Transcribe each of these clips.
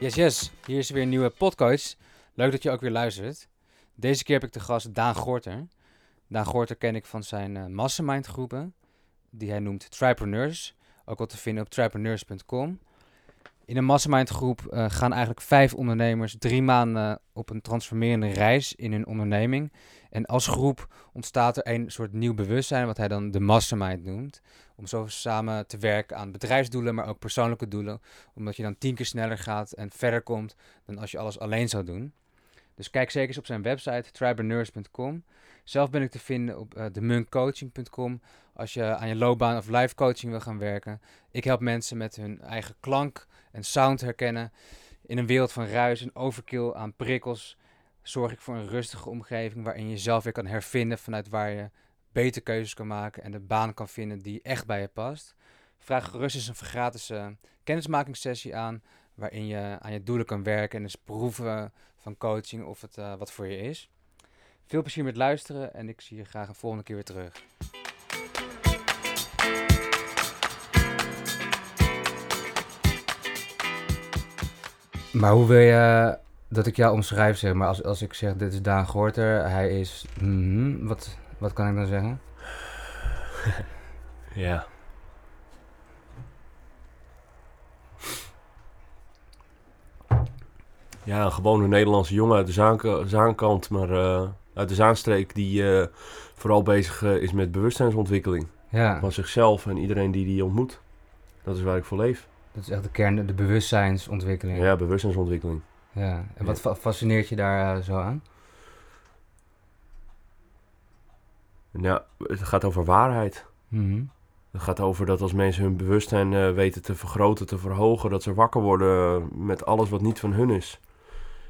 Yes, yes. Hier is weer een nieuwe podcast. Leuk dat je ook weer luistert. Deze keer heb ik de gast Daan Gorter. Daan Gorter ken ik van zijn uh, mastermind groepen, die hij noemt Tripreneurs. Ook wel te vinden op tripreneurs.com. In een mastermind groep uh, gaan eigenlijk vijf ondernemers drie maanden op een transformerende reis in hun onderneming. En als groep ontstaat er een soort nieuw bewustzijn, wat hij dan de mastermind noemt. Om zo samen te werken aan bedrijfsdoelen, maar ook persoonlijke doelen. Omdat je dan tien keer sneller gaat en verder komt dan als je alles alleen zou doen. Dus kijk zeker eens op zijn website, tribreneurs.com. Zelf ben ik te vinden op uh, als je aan je loopbaan of live coaching wil gaan werken. Ik help mensen met hun eigen klank en sound herkennen. In een wereld van ruis en overkill aan prikkels zorg ik voor een rustige omgeving waarin je jezelf weer kan hervinden vanuit waar je beter keuzes kan maken en de baan kan vinden die echt bij je past. Vraag gerust eens een gratis uh, kennismakingssessie aan waarin je aan je doelen kan werken en eens proeven van coaching of het uh, wat voor je is. Veel plezier met luisteren en ik zie je graag een volgende keer weer terug. Maar hoe wil je dat ik jou omschrijf, zeg maar, als, als ik zeg dit is Daan Gorter, hij is, mm, wat, wat kan ik dan zeggen? ja. Ja, een gewone Nederlandse jongen uit de zaan, zaankant, maar uh, uit de Zaanstreek, die uh, vooral bezig uh, is met bewustzijnsontwikkeling. Ja. Van zichzelf en iedereen die die ontmoet. Dat is waar ik voor leef. Dat is echt de kern, de bewustzijnsontwikkeling. Ja, bewustzijnsontwikkeling. Ja, en wat fa fascineert je daar uh, zo aan? Ja, het gaat over waarheid. Mm -hmm. Het gaat over dat als mensen hun bewustzijn uh, weten te vergroten, te verhogen, dat ze wakker worden met alles wat niet van hun is.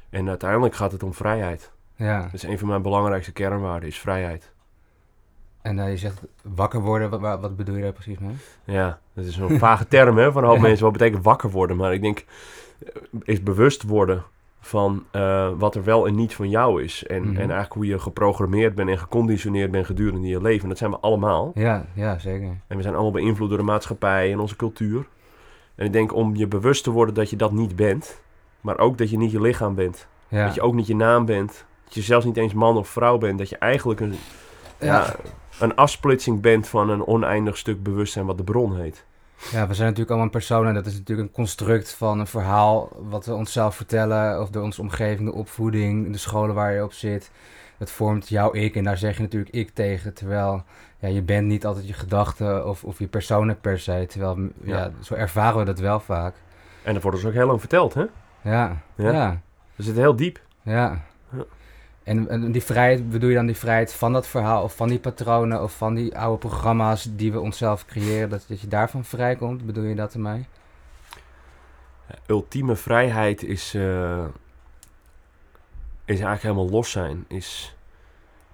En uiteindelijk gaat het om vrijheid. Ja. Dus een van mijn belangrijkste kernwaarden is vrijheid. En uh, je zegt wakker worden, wat, wat, bedoel je daar precies mee? Ja, dat is een vage term hè, van een hoop ja. mensen. Wat betekent wakker worden? Maar ik denk, is bewust worden van uh, wat er wel en niet van jou is. En, Mhm. en eigenlijk hoe je geprogrammeerd bent en geconditioneerd bent gedurende je leven. En dat zijn we allemaal. Ja, ja, zeker. En we zijn allemaal beïnvloed door de maatschappij en onze cultuur. En ik denk om je bewust te worden dat je dat niet bent. Maar ook dat je niet je lichaam bent. Ja. Dat je ook niet je naam bent. Dat je zelfs niet eens man of vrouw bent. Dat je eigenlijk een, ja. Ja. Een afsplitsing bent van een oneindig stuk bewustzijn wat de bron heet. Ja, we zijn natuurlijk allemaal een persoon en dat is natuurlijk een construct van een verhaal wat we onszelf vertellen of door onze omgeving, de opvoeding, de scholen waar je op zit. Dat vormt jouw ik en daar zeg je natuurlijk ik tegen, terwijl ja, je bent niet altijd je gedachten of, of je personen per se, terwijl ja. Ja. zo ervaren we dat wel vaak. En dat wordt ons ook heel lang verteld, hè? Ja, Ja. ja, ja. We zitten heel diep. ja. En, en die vrijheid, bedoel je dan die vrijheid van dat verhaal of van die patronen of van die oude programma's die we onszelf creëren, dat, dat je daarvan vrijkomt? Bedoel je dat ermee? ultieme vrijheid is, eh, is eigenlijk helemaal los zijn. Is,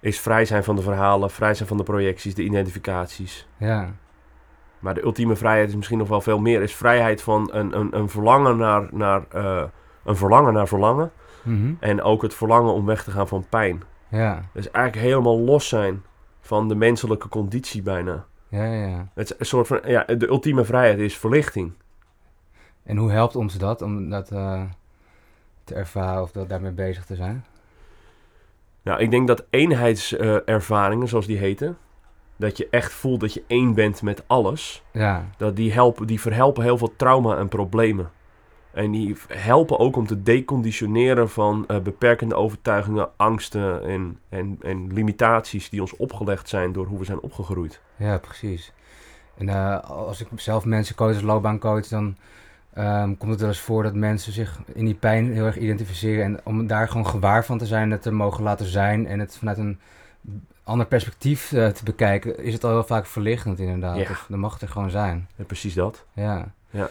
is vrij zijn van de verhalen, vrij zijn van de projecties, de identificaties. Ja, Maar de ultieme vrijheid is misschien nog wel veel meer. Is vrijheid van een, een, een verlangen naar, naar, eh, een verlangen naar verlangen. Mhm. En ook het verlangen om weg te gaan van pijn. ja, Dus eigenlijk helemaal los zijn van de menselijke conditie bijna. ja, ja. Het is een soort van, ja, de ultieme vrijheid is verlichting. En hoe helpt ons dat om dat eh, te ervaren of dat daarmee bezig te zijn? Nou, ik denk dat eenheidservaringen, zoals die heten, dat je echt voelt dat je één bent met alles, Ja, dat die, helpen, die verhelpen heel veel trauma en problemen. En die helpen ook om te deconditioneren van eh, beperkende overtuigingen, angsten en, en, en limitaties die ons opgelegd zijn door hoe we zijn opgegroeid. ja, precies. En eh, als ik zelf mensen coach als loopbaancoach, dan ehm, komt het wel eens voor dat mensen zich in die pijn heel erg identificeren. En om daar gewoon gewaar van te zijn, het te mogen laten zijn en het vanuit een ander perspectief eh, te bekijken, is het al heel vaak verlichtend inderdaad. Ja. Of, dan mag het er gewoon zijn. En precies dat. Ja. Ja.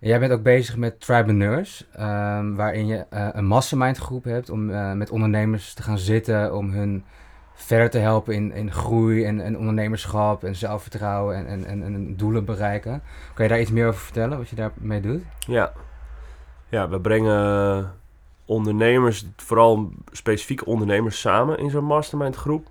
Jij bent ook bezig met Tribreneurs, um, waarin je uh, een mastermind groep hebt om uh, met ondernemers te gaan zitten, om hun verder te helpen in, in groei en, ondernemerschap en zelfvertrouwen en, en, en, en doelen bereiken. Kan je daar iets meer over vertellen, wat je daarmee doet? Ja, ja we brengen ondernemers, vooral specifieke ondernemers, samen in zo'n mastermind groep.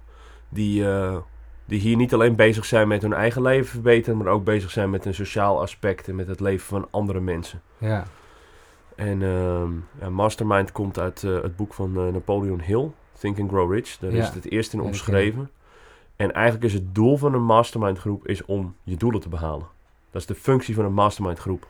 Die, uh, die hier niet alleen bezig zijn met hun eigen leven verbeteren, maar ook bezig zijn met een sociaal aspect en met het leven van andere mensen. Ja. En ehm, ja, Mastermind komt uit eh, het boek van eh, Napoleon Hill, Think and Grow Rich. Daar Ja. is het het eerst in omschreven. En eigenlijk is het doel van een mastermind groep is om je doelen te behalen. Dat is de functie van een mastermind groep.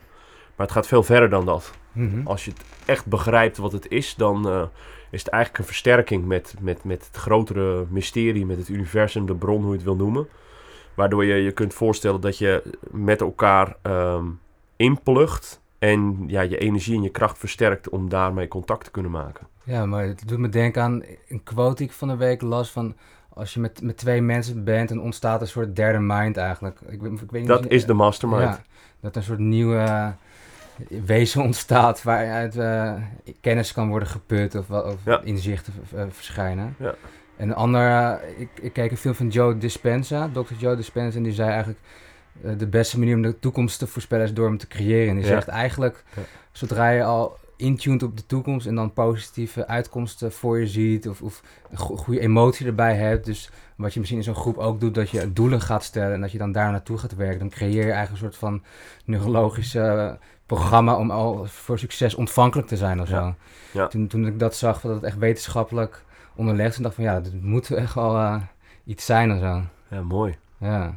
Maar het gaat veel verder dan dat. Mhm. Als je het echt begrijpt wat het is, dan eh, is het eigenlijk een versterking met, met, met het grotere mysterie, met het universum, de bron, hoe je het wil noemen. Waardoor je je kunt voorstellen dat je met elkaar ehm inplugt en ja, je energie en je kracht versterkt om daarmee contact te kunnen maken. Ja, maar het doet me denken aan een quote die ik van de week las van... Als je met, met twee mensen bent, dan ontstaat een soort derde mind eigenlijk. Ik, ik weet niet Dat is de mastermind. Ja, dat een soort nieuwe wezen ontstaat waaruit eh, kennis kan worden geput of, of Ja. inzichten eh, verschijnen. Ja. En een ander, eh, ik, ik keek een film van Joe Dispenza, Dr. Joe Dispenza, en die zei eigenlijk de beste manier om de toekomst te voorspellen is door hem te creëren. En die Ja. zegt eigenlijk, zodra je al intuned op de toekomst en dan positieve uitkomsten voor je ziet of, of een go- goede emotie erbij hebt, dus wat je misschien in zo'n groep ook doet, dat je doelen gaat stellen en dat je dan daar naartoe gaat werken, dan creëer je eigenlijk een soort van neurologisch eh, programma om al voor succes ontvankelijk te zijn of zo. Ja. Ja. Toen, toen ik dat zag, dat het echt wetenschappelijk onderlegd is, dacht van ja, dit moet echt wel eh, iets zijn of zo. Ja, mooi. Ja.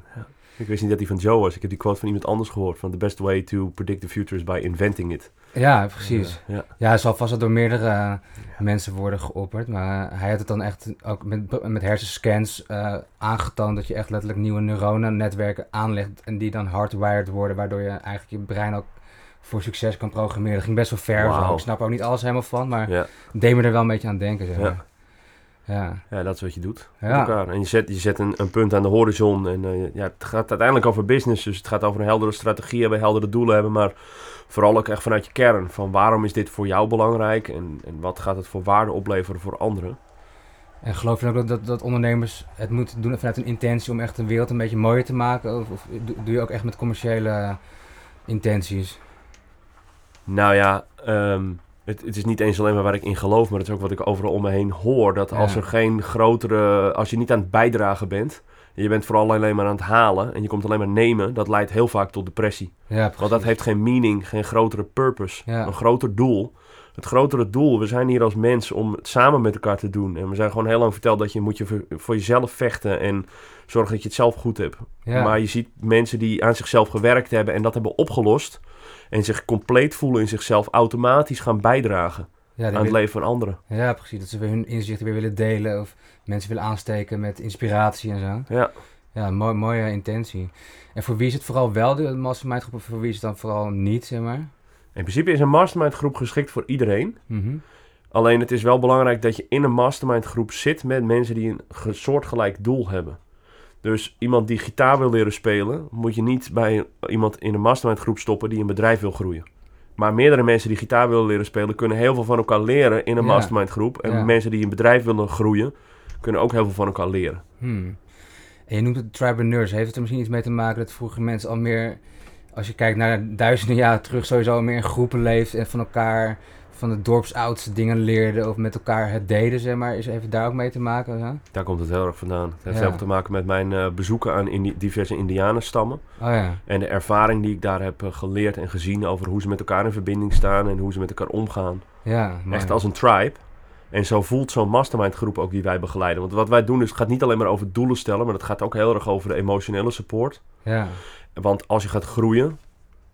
Ik wist niet dat die van Joe was. Ik heb die quote van iemand anders gehoord. Van the best way to predict the future is by inventing it. ja, precies. Ja, ja. Ja, zal vast wel door meerdere eh, mensen worden geopperd. Maar hij had het dan echt ook met, met hersenscans eh, aangetoond dat je echt letterlijk nieuwe neuronennetwerken aanlegt. En die dan hardwired worden, waardoor je eigenlijk je brein ook voor succes kan programmeren. Dat ging best wel ver. zo. Ik snap er ook niet alles helemaal van, maar Ja. deed me er wel een beetje aan denken. Zeg Ja. maar. Ja. ja, dat is wat je doet. Met Ja. elkaar. En je zet, je zet een, een punt aan de horizon. En eh, ja, het gaat uiteindelijk over business. Dus het gaat over een heldere strategie hebben, heldere doelen hebben. Maar vooral ook echt vanuit je kern. Van waarom is dit voor jou belangrijk? En, en wat gaat het voor waarde opleveren voor anderen? En geloof je ook dat, dat, dat ondernemers het moeten doen vanuit een intentie om echt de wereld een beetje mooier te maken? Of, of doe je ook echt met commerciële intenties? Nou ja, ehm, het, het is niet eens alleen maar waar ik in geloof, maar het is ook wat ik overal om me heen hoor. Dat als Ja. er geen grotere, als je niet aan het bijdragen bent, en je bent vooral alleen maar aan het halen en je komt alleen maar nemen, dat leidt heel vaak tot depressie. Ja. Want dat heeft geen meaning, geen grotere purpose, Ja. een groter doel. Het grotere doel, we zijn hier als mens om het samen met elkaar te doen. En we zijn gewoon heel lang verteld dat je moet je voor, voor jezelf vechten en zorgen dat je het zelf goed hebt. Maar je ziet mensen die aan zichzelf gewerkt hebben en dat hebben opgelost. En zich compleet voelen in zichzelf automatisch gaan bijdragen ja, aan het leven van anderen. Ja, precies. Dat ze weer hun inzichten weer willen delen of mensen willen aansteken met inspiratie en zo. Ja, Ja, mooi, mooie intentie. En voor wie is het vooral wel de mastermind groep of voor wie is het dan vooral niet, zeg maar? in principe is een mastermind groep geschikt voor iedereen. Mhm. Alleen het is wel belangrijk dat je in een mastermind groep zit met mensen die een ge- soortgelijk doel hebben. Dus iemand die gitaar wil leren spelen, moet je niet bij iemand in een mastermind groep stoppen die een bedrijf wil groeien. Maar meerdere mensen die gitaar willen leren spelen, kunnen heel veel van elkaar leren in een Ja. mastermind groep. En Ja. mensen die een bedrijf willen groeien, kunnen ook heel veel van elkaar leren. Hmm. En je noemt het tribuneurs. Heeft het er misschien iets mee te maken dat vroeger mensen al meer, als je kijkt naar duizenden jaren terug, sowieso al meer in groepen leefden en van elkaar, van de dorpsoudste dingen leerden of met elkaar het deden, zeg maar. Is, het daar ook mee te maken? Ja? Daar komt het heel erg vandaan. Het heeft Ja. heel veel te maken met mijn eh, bezoeken aan indi- diverse indianenstammen. Oh ja. En de ervaring die ik daar heb eh, geleerd en gezien over hoe ze met elkaar in verbinding staan en hoe ze met elkaar omgaan. Ja, mooi. Echt als een tribe. En zo voelt zo'n mastermind groep ook die wij begeleiden. Want wat wij doen is, het gaat niet alleen maar over doelen stellen, maar het gaat ook heel erg over de emotionele support. Ja, Want als je gaat groeien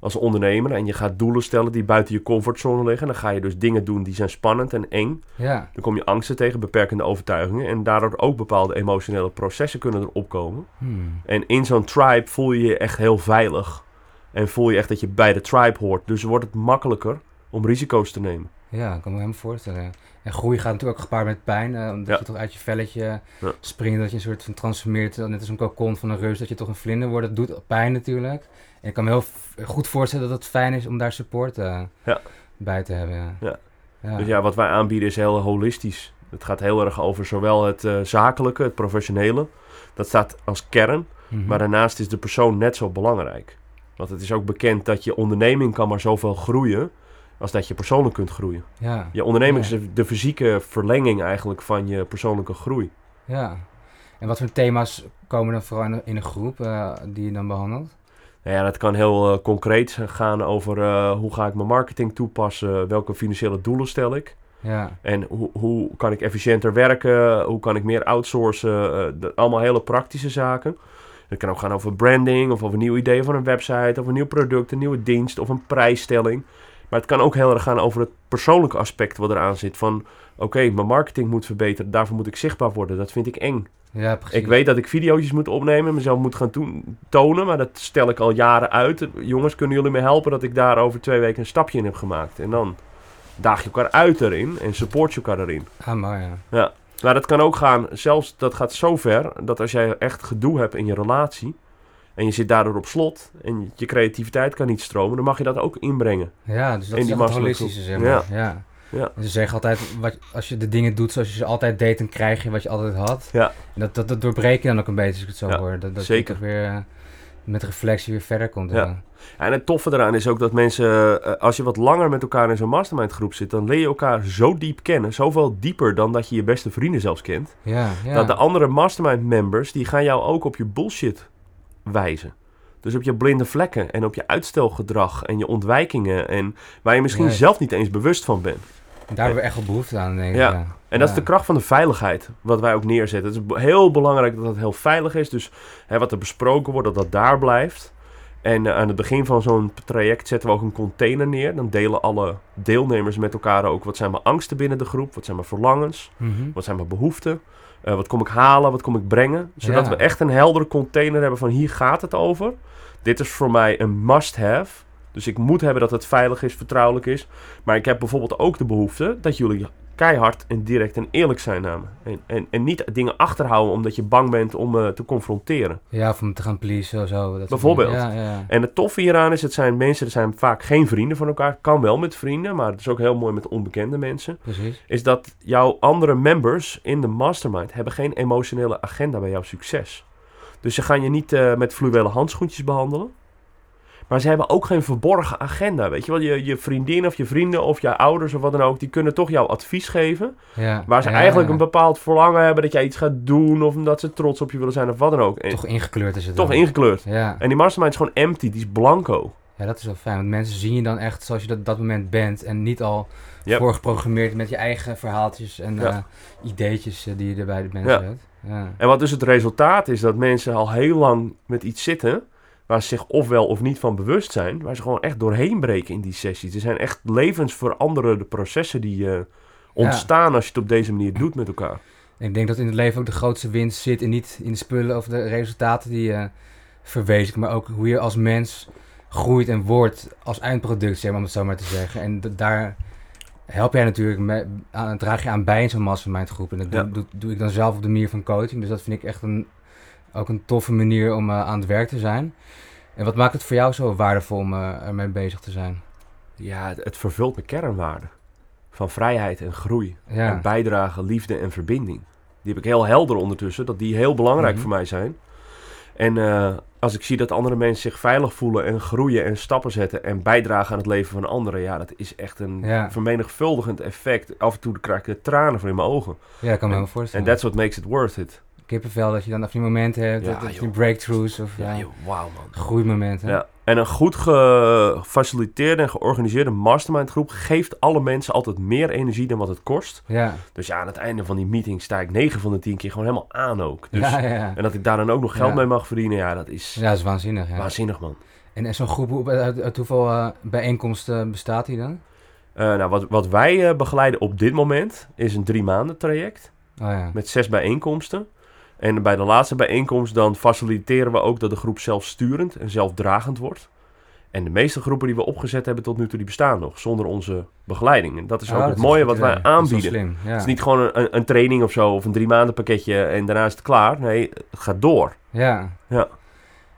als ondernemer en je gaat doelen stellen die buiten je comfortzone liggen, dan ga je dus dingen doen die zijn spannend en eng. ja, Dan kom je angsten tegen, beperkende overtuigingen en daardoor ook bepaalde emotionele processen kunnen erop komen. Hmm. En in zo'n tribe voel je je echt heel veilig. En voel je echt dat je bij de tribe hoort. Dus wordt het makkelijker om risico's te nemen. Ja, ik kan me helemaal voorstellen. En groei gaat natuurlijk ook gepaard met pijn. eh, omdat Ja. je toch uit je velletje Ja. springt, dat je een soort van transformeert, net als een kokon van een reus, dat je toch een vlinder wordt. Dat doet pijn natuurlijk. Ik kan me heel goed voorstellen dat het fijn is om daar support eh, Ja. bij te hebben. Ja. Ja. Ja. Dus ja, wat wij aanbieden is heel holistisch. Het gaat heel erg over zowel het eh, zakelijke, het professionele. Dat staat als kern. Mhm. Maar daarnaast is de persoon net zo belangrijk. Want het is ook bekend dat je onderneming kan maar zoveel groeien... als dat je persoonlijk kunt groeien. ja. Je onderneming Ja. is de- fysieke verlenging eigenlijk van je persoonlijke groei. ja. En wat voor thema's komen dan vooral in een, in een groep eh, die je dan behandelt? Nou ja, dat kan heel eh, concreet gaan over eh, hoe ga ik mijn marketing toepassen, welke financiële doelen stel ik. Ja, En hoe, hoe kan ik efficiënter werken? Hoe kan ik meer outsourcen? de- allemaal hele praktische zaken. Het kan ook gaan over branding of over nieuwe ideeën voor een website of een nieuw product, een nieuwe dienst of een prijsstelling. Maar het kan ook heel erg gaan over het persoonlijke aspect wat eraan zit. Van oké, mijn marketing moet verbeteren, daarvoor moet ik zichtbaar worden. Dat vind ik eng. ja precies. Ik weet dat ik video's moet opnemen, mezelf moet gaan tonen, maar dat stel ik al jaren uit. Jongens, kunnen jullie me helpen dat ik daar over twee weken een stapje in heb gemaakt? En dan daag je elkaar uit erin en support je elkaar erin. Ah, mooi, ja. Maar dat kan ook gaan, zelfs dat gaat zo ver, dat als jij echt gedoe hebt in je relatie en je zit daardoor op slot en je creativiteit kan niet stromen, dan mag je dat ook inbrengen. Ja, dus dat In is het holistische, zeg maar. Ja. Ja. Ze zeggen altijd, wat, als je de dingen doet zoals je ze altijd deed, dan krijg je wat je altijd had. Ja. En dat, dat, dat doorbreek je dan ook een beetje, als ik het zo Ja, hoor. Dat, dat zeker. je toch weer eh, met reflectie weer verder komt. Ja. Ja. En het toffe eraan is ook dat mensen, eh, als je wat langer met elkaar in zo'n mastermind groep zit, dan leer je elkaar zo diep kennen. Zoveel dieper dan dat je je beste vrienden zelfs kent. Ja, ja. Dat de andere mastermind members, die gaan jou ook op je bullshit wijzen. Dus op je blinde vlekken en op je uitstelgedrag en je ontwijkingen. En waar je misschien zelf niet eens bewust van bent. Daar hebben we echt wel behoefte aan, denk ik. Ja. Ja. En dat is de kracht van de veiligheid, wat wij ook neerzetten. Het is heel belangrijk dat het heel veilig is. Dus hè, wat er besproken wordt, dat dat daar blijft. En eh, aan het begin van zo'n traject zetten we ook een container neer. Dan delen alle deelnemers met elkaar ook wat zijn mijn angsten binnen de groep, wat zijn mijn verlangens, Mhm. wat zijn mijn behoeften, eh, wat kom ik halen, wat kom ik brengen. Zodat Ja. we echt een heldere container hebben van hier gaat het over. Dit is voor mij een must-have. Dus ik moet hebben dat het veilig is, vertrouwelijk is. Maar ik heb bijvoorbeeld ook de behoefte dat jullie keihard en direct en eerlijk zijn naar me. En, en, en niet dingen achterhouden omdat je bang bent om me te confronteren. Ja, of om te gaan pleasen of zo. dat Bijvoorbeeld. Ja, ja. En het toffe hieraan is, het zijn mensen, er zijn vaak geen vrienden van elkaar. Kan wel met vrienden, maar het is ook heel mooi met onbekende mensen. Precies. Is dat jouw andere members in de mastermind hebben geen emotionele agenda bij jouw succes. Dus ze gaan je niet eh, met fluwelen handschoentjes behandelen. Maar ze hebben ook geen verborgen agenda. Weet je wel, je, je vriendin of je vrienden of je ouders of wat dan ook, die kunnen toch jouw advies geven. Ja. Waar ze Ja, eigenlijk ja. een bepaald verlangen hebben dat jij iets gaat doen of omdat ze trots op je willen zijn of wat dan ook. En Toch ingekleurd is het toch dan. ingekleurd. Ja. En die mastermind is gewoon empty, die is blanco. ja, dat is wel fijn. Want mensen zien je dan echt zoals je dat, dat moment bent. En niet al Yep. voorgeprogrammeerd met je eigen verhaaltjes en eh, ideetjes eh, die je er bij de mensen Ja. hebt. Ja. En wat dus het resultaat is, dat mensen al heel lang met iets zitten... waar ze zich ofwel of niet van bewust zijn... waar ze gewoon echt doorheen breken in die sessies. Er zijn echt levensveranderende processen die eh, ontstaan... als je het op deze manier doet met elkaar. Ik denk dat in het leven ook de grootste winst zit en niet in de spullen of de resultaten die je verwezenlijkt, maar ook hoe je als mens groeit en wordt als eindproduct, zeg maar, om het zo maar te zeggen. En daar help jij natuurlijk mee, aan, draag je aan bij in zo'n mastermind groep. En dat doe, Ja. doe, doe ik dan zelf op de manier van coaching. Dus dat vind ik echt een, ook een toffe manier om eh, aan het werk te zijn. En wat maakt het voor jou zo waardevol om eh, ermee bezig te zijn? Ja, het, het vervult mijn kernwaarden. Van vrijheid en groei. Ja, En bijdrage, liefde en verbinding. Die heb ik heel helder ondertussen. Dat die heel belangrijk Mhm. voor mij zijn. En eh, als ik zie dat andere mensen zich veilig voelen en groeien en stappen zetten en bijdragen aan het leven van anderen, ja, dat is echt een Ja. vermenigvuldigend effect. Af en toe krijg ik de tranen voor in mijn ogen. ja, kan me wel voorstellen. En that's what makes it worth it. Kippenvel, dat je dan af die momenten hebt, Ja, dat, dat je joh. breakthroughs of ja, joh, wauw man. groeimomenten. Ja. En een goed gefaciliteerde en georganiseerde mastermind groep geeft alle mensen altijd meer energie dan wat het kost. Ja, Dus ja, aan het einde van die meeting sta ik 9 van de 10 keer gewoon helemaal aan ook. Dus, ja, ja, ja. En dat ik daar dan ook nog geld Ja. mee mag verdienen, ja, dat is Ja, dat is waanzinnig. Ja. waanzinnig man. En, en zo'n groep, hoe- uit, uit hoeveel eh, bijeenkomsten bestaat die dan? Eh, nou, wat, wat wij eh, begeleiden op dit moment is een drie maanden traject Oh ja. met zes bijeenkomsten. En bij de laatste bijeenkomst dan faciliteren we ook dat de groep zelfsturend en zelfdragend wordt. En de meeste groepen die we opgezet hebben tot nu toe, die bestaan nog zonder onze begeleiding. En dat is Oh, ook dat het mooie wat wij aanbieden. slim, ja. Het is niet gewoon een, een training of zo, of een drie maanden pakketje en daarna is het klaar. Nee, het gaat door. Ja. Ja.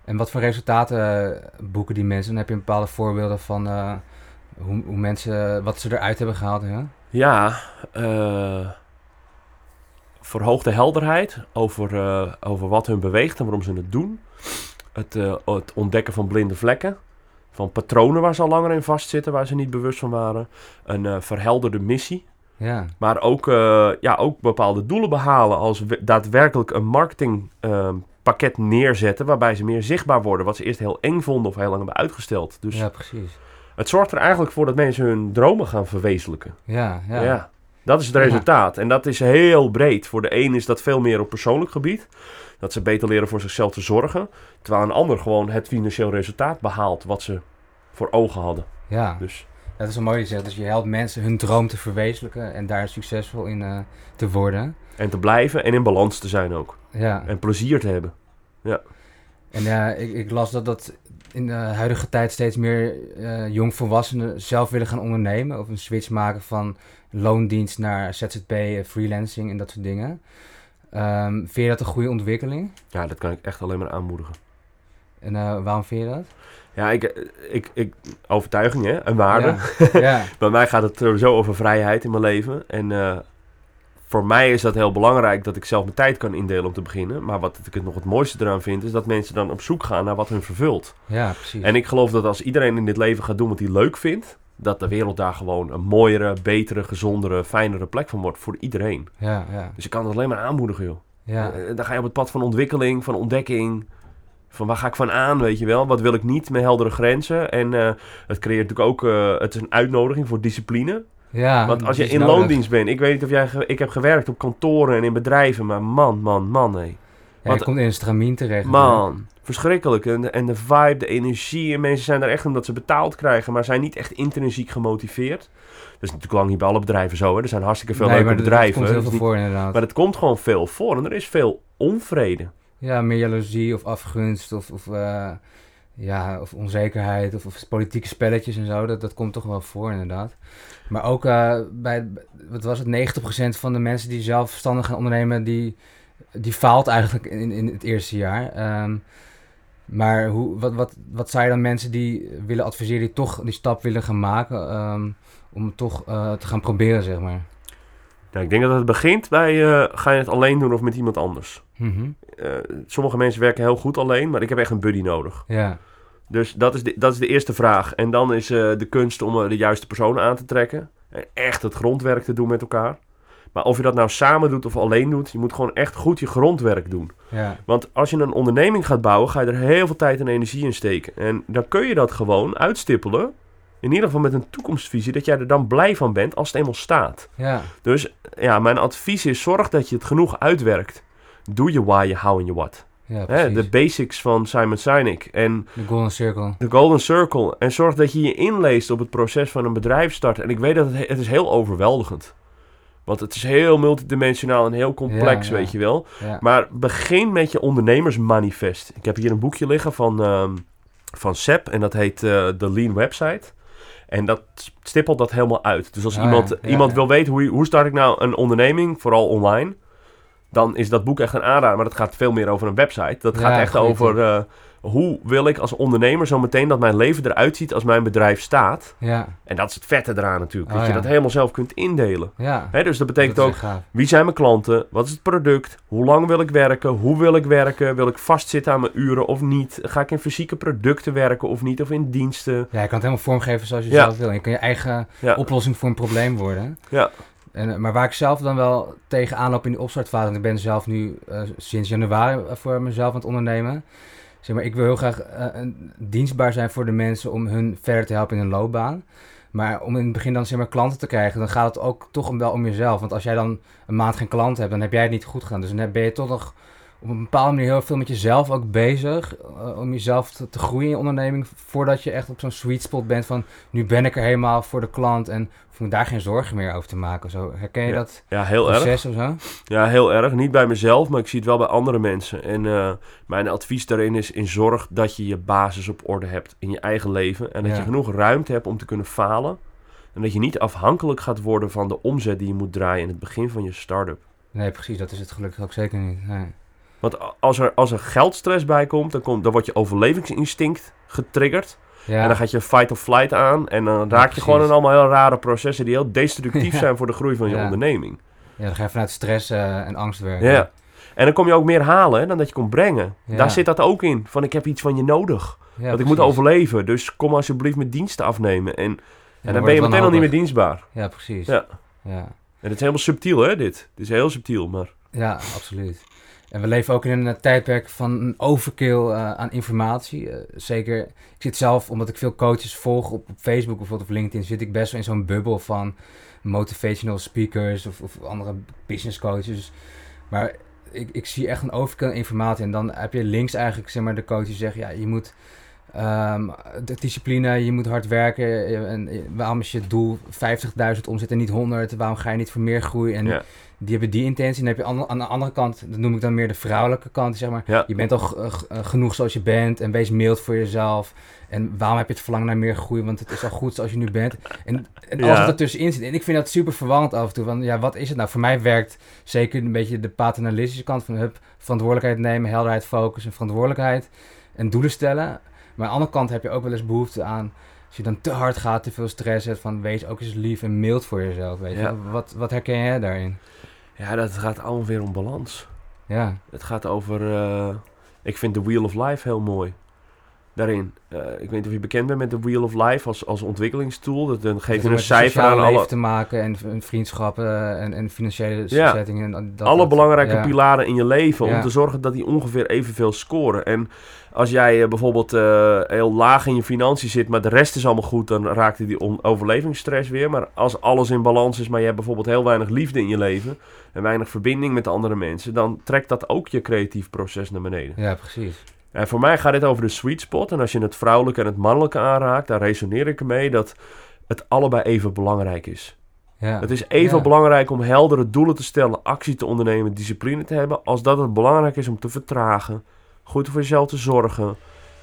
En wat voor resultaten eh, boeken die mensen? Dan heb je een bepaalde voorbeelden van eh, hoe, hoe mensen, wat ze eruit hebben gehaald. Ja? Ja, eh verhoogde helderheid over, eh, over wat hun beweegt en waarom ze het doen. Het, eh, het ontdekken van blinde vlekken. Van patronen waar ze al langer in vastzitten, waar ze niet bewust van waren. Een eh, verhelderde missie. Ja. Maar ook, ja, ook bepaalde doelen behalen als we- daadwerkelijk een marketing ehm, neerzetten waarbij ze meer zichtbaar worden. Wat ze eerst heel eng vonden of heel lang hebben uitgesteld. Dus Ja, precies. het zorgt er eigenlijk voor dat mensen hun dromen gaan verwezenlijken. Ja, ja. Ja. Dat is het Ja. resultaat. En dat is heel breed. Voor de een is dat veel meer op persoonlijk gebied. Dat ze beter leren voor zichzelf te zorgen. Terwijl een ander gewoon het financieel resultaat behaalt wat ze voor ogen hadden. ja. Dus Dat is wel mooi gezegd. Dus je helpt mensen hun droom te verwezenlijken en daar succesvol in eh, te worden. en te blijven en in balans te zijn ook. Ja. En plezier te hebben. En ja, ik, ik las dat dat in de huidige tijd steeds meer eh, jongvolwassenen zelf willen gaan ondernemen. Of een switch maken van loondienst naar ZZP, eh, freelancing en dat soort dingen. Ehm, vind je dat een goede ontwikkeling? Ja, dat kan ik echt alleen maar aanmoedigen. En eh, waarom vind je dat? Ja, ik, ik, ik, overtuiging hè, en waarde. Ja, ja, Bij mij gaat het sowieso over vrijheid in mijn leven. En voor mij is dat heel belangrijk dat ik zelf mijn tijd kan indelen om te beginnen. Maar wat ik het nog het mooiste eraan vind, is dat mensen dan op zoek gaan naar wat hun vervult. ja, precies. En ik geloof dat als iedereen in dit leven gaat doen wat hij leuk vindt, dat de wereld daar gewoon een mooiere, betere, gezondere, fijnere plek van wordt voor iedereen. Ja, ja, Dus ik kan het alleen maar aanmoedigen, joh. ja. Eh, Dan ga je op het pad van ontwikkeling, van ontdekking. Van waar ga ik van aan, weet je wel? Wat wil ik niet met heldere grenzen? En eh, het creëert natuurlijk ook eh, het is een uitnodiging voor discipline. Ja Want als je in nodig. loondienst bent, ik weet niet of jij. Ik heb gewerkt op kantoren en in bedrijven, maar man, man, man, nee. Ja, je komt in een stramien terecht. Man, verschrikkelijk. En, de- en de vibe, de energie. En mensen zijn er echt omdat ze betaald krijgen, maar zijn niet echt intrinsiek gemotiveerd. Dat is natuurlijk lang niet bij alle bedrijven zo. Hè. Er zijn hartstikke veel nee, leuke maar bedrijven. Dat komt heel veel voor inderdaad. maar het komt gewoon veel voor. En er is veel onvrede. Ja, meer jaloezie of afgunst of, of, eh, ja, of onzekerheid of, of politieke spelletjes en zo. Dat, dat komt toch wel voor inderdaad. Maar ook eh, bij, wat was het, 90% van de mensen die zelfstandig gaan ondernemen, die, die faalt eigenlijk in, in het eerste jaar. Ehm, maar hoe, wat, wat, wat zou je dan mensen die willen adviseren, die toch die stap willen gaan maken, ehm, om toch eh, te gaan proberen, zeg maar? Nou, ik denk dat het begint bij, eh, ga je het alleen doen of met iemand anders? Mhm. Sommige mensen werken heel goed alleen, maar ik heb echt een buddy nodig. Ja, Dus dat is de, dat is de eerste vraag. En dan is eh, de kunst om eh, de juiste personen aan te trekken. En echt het grondwerk te doen met elkaar. Maar of je dat nou samen doet of alleen doet, je moet gewoon echt goed je grondwerk doen. ja, Want als je een onderneming gaat bouwen, ga je er heel veel tijd en energie in steken. En dan kun je dat gewoon uitstippelen. In ieder geval met een toekomstvisie, dat jij er dan blij van bent als het eenmaal staat. ja, Dus ja, mijn advies is: zorg dat je het genoeg uitwerkt. Doe je why, je how en je what. Ja, Hè, de basics van Simon Sinek. En de golden circle. de Golden Circle. En zorg dat je je inleest op het proces van een bedrijf starten. En ik weet dat het, he- het is heel overweldigend. Want het is heel multidimensionaal en heel complex, Ja, ja. weet je wel. Ja, Maar begin met je ondernemersmanifest. Ik heb hier een boekje liggen van, ehm van Seb. En dat heet eh The Lean Website. En dat stippelt dat helemaal uit. Dus als Ah, iemand, iemand wil weten hoe, hoe start ik nou een onderneming, vooral online. Dan is dat boek echt een aanrader. Maar dat gaat veel meer over een website. Dat Ja, gaat echt over eh, hoe wil ik als ondernemer zo meteen dat mijn leven eruit ziet als mijn bedrijf staat. ja, En dat is het vette eraan natuurlijk. Oh, dat je ja. dat helemaal zelf kunt indelen. ja. Hè, dus dat betekent Dat ook, wie zijn mijn klanten? Wat is het product? Hoe lang wil ik werken? Hoe wil ik werken? Wil ik vastzitten aan mijn uren of niet? Ga ik in fysieke producten werken of niet? Of in diensten? Ja, je kan het helemaal vormgeven zoals je zelf wil. Je kan je eigen oplossing voor een probleem worden. ja. En, eh, maar waar ik zelf dan wel tegenaan loop in die opstartfase... en ik ben zelf nu eh, sinds januari voor mezelf aan het ondernemen... Zeg maar, ik wil heel graag eh, dienstbaar zijn voor de mensen om hun verder te helpen in hun loopbaan. Maar om in het begin dan zeg maar klanten te krijgen, dan gaat het ook toch wel om jezelf. Want als jij dan een maand geen klant hebt, dan heb jij het niet goed gedaan. Dus dan ben je toch nog op een bepaalde manier heel veel met jezelf ook bezig. eh, om jezelf te, te groeien in je onderneming. Voordat je echt op zo'n sweet spot bent van nu ben ik er helemaal voor de klant. En hoef me daar geen zorgen meer over te maken. Zo, herken je Ja, dat ja heel erg. proces of zo? Ja, heel erg. Niet bij mezelf, maar ik zie het wel bij andere mensen. En eh, mijn advies daarin is in zorg dat je je basis op orde hebt in je eigen leven. En dat Ja. je genoeg ruimte hebt om te kunnen falen. En dat je niet afhankelijk gaat worden van de omzet die je moet draaien in het begin van je start-up. Nee, precies. Dat is het gelukkig ook zeker niet. Nee. Want als er, als er geldstress bij komt, dan, komt, dan wordt je overlevingsinstinct getriggerd. Ja, En dan gaat je fight of flight aan. En dan raak je gewoon in allemaal heel rare processen die heel destructief Ja. zijn voor de groei van je onderneming. ja, dan ga je vanuit stress eh, en angst werken. Ja. En dan kom je ook meer halen hè, dan dat je komt brengen. Daar zit dat ook in. Van ik heb iets van je nodig. Want ik moet overleven. Dus kom alsjeblieft met diensten afnemen. En, en dan, wordt ben je meteen al niet meer dienstbaar. Ja, precies. Ja. Ja. En het is helemaal subtiel hè, dit. Het is heel subtiel, maar... Ja, absoluut. En we leven ook in een eh, tijdperk van een overkill eh, aan informatie. Eh, zeker, ik zit zelf, omdat ik veel coaches volg op, Facebook bijvoorbeeld of LinkedIn, zit ik best wel in zo'n bubbel van motivational speakers of, of andere business coaches. Maar ik, ik zie echt een overkill aan informatie. En dan heb je links eigenlijk zeg maar, de coach die zegt, ja, je moet ehm, de discipline, je moet hard werken. En, waarom is je doel 50.000 omzet en niet 100? Waarom ga je niet voor meer groei? En Ja. die hebben die intentie. En dan heb je aan, aan de andere kant, dat noem ik dan meer de vrouwelijke kant, zeg maar. Ja. Je bent al eh, eh, genoeg zoals je bent en wees mild voor jezelf. En waarom heb je het verlangen naar meer groei? Want het is al goed zoals je nu bent. En, en alles Ja. wat zit. En ik vind dat super verwarrend af en toe. Van, ja, wat is het nou? Voor mij werkt zeker een beetje de paternalistische kant van hup, verantwoordelijkheid nemen, helderheid, focus en verantwoordelijkheid. En doelen stellen. Maar aan de andere kant heb je ook wel eens behoefte aan, als je dan te hard gaat, te veel stress hebt, van wees ook eens lief en mild voor jezelf. Weet je? Ja. Wat, wat herken jij daarin? Ja, dat gaat allemaal weer om balans. Ja, Het gaat over... eh, ik vind The Wheel of Life heel mooi. Daarin. Eh, ik weet niet of je bekend bent met The Wheel of Life als, als ontwikkelingstool. Dat, dan geef je een cijfer aan leven alle, te maken en, en vriendschappen en, en financiële Ja. settingen. En dat, alle dat- belangrijke ja. pilaren in je leven. Ja. Om te zorgen dat die ongeveer evenveel scoren. En als jij eh, bijvoorbeeld eh, heel laag in je financiën zit, maar de rest is allemaal goed, dan raakt die overlevingsstress weer. Maar als alles in balans is, maar je hebt bijvoorbeeld heel weinig liefde in je leven en weinig verbinding met andere mensen, dan trekt dat ook je creatief proces naar beneden. Ja, precies. En voor mij gaat dit over de sweet spot. En als je het vrouwelijke en het mannelijke aanraakt, daar resoneer ik ermee dat het allebei even belangrijk is. Ja. Het is even Ja. belangrijk om heldere doelen te stellen, actie te ondernemen, discipline te hebben, als dat het belangrijk is om te vertragen, goed voor jezelf te zorgen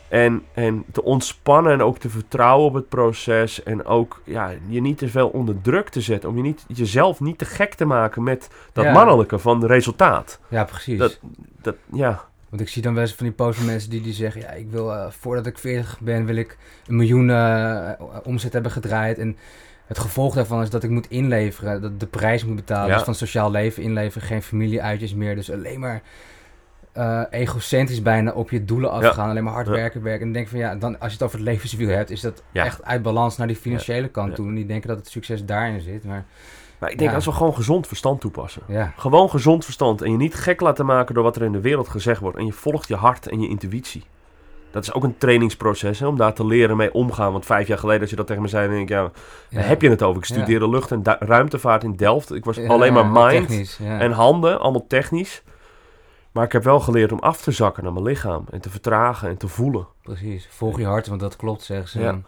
en, en te ontspannen en ook te vertrouwen op het proces en ook ja, je niet te veel onder druk te zetten, om je niet, jezelf niet te gek te maken met dat Ja. mannelijke van resultaat. Ja, precies. Dat- Dat, ja, Want ik zie dan wel eens van die posts van mensen die, die zeggen... ja, ik wil eh, voordat ik 40 ben, wil ik een miljoen eh, omzet hebben gedraaid. En het gevolg daarvan is dat ik moet inleveren. Dat de prijs moet betalen. Ja. Dus van sociaal leven inleveren, geen familieuitjes meer. Dus alleen maar eh, egocentrisch bijna op je doelen afgaan. Alleen maar hard werken, werken. En denk van ja, dan, als je het over het levenswiel hebt... is dat echt uit balans naar die financiële kant toe. En niet denken dat het succes daarin zit. Maar maar ik denk Ja. als we gewoon gezond verstand toepassen. ja, Gewoon gezond verstand en je niet gek laten maken door wat er in de wereld gezegd wordt. En je volgt je hart en je intuïtie. Dat is ook een trainingsproces hè, om daar te leren mee omgaan. Want vijf jaar geleden als je dat tegen me zei, dan denk ik, ja, heb je het over? Ik studeerde lucht- en ruimtevaart in Delft. Ik was alleen maar mind technisch, en handen, allemaal technisch. Maar ik heb wel geleerd om af te zakken naar mijn lichaam. En te vertragen en te voelen. Precies, volg je hart, want dat klopt, zeggen ze. Ja. En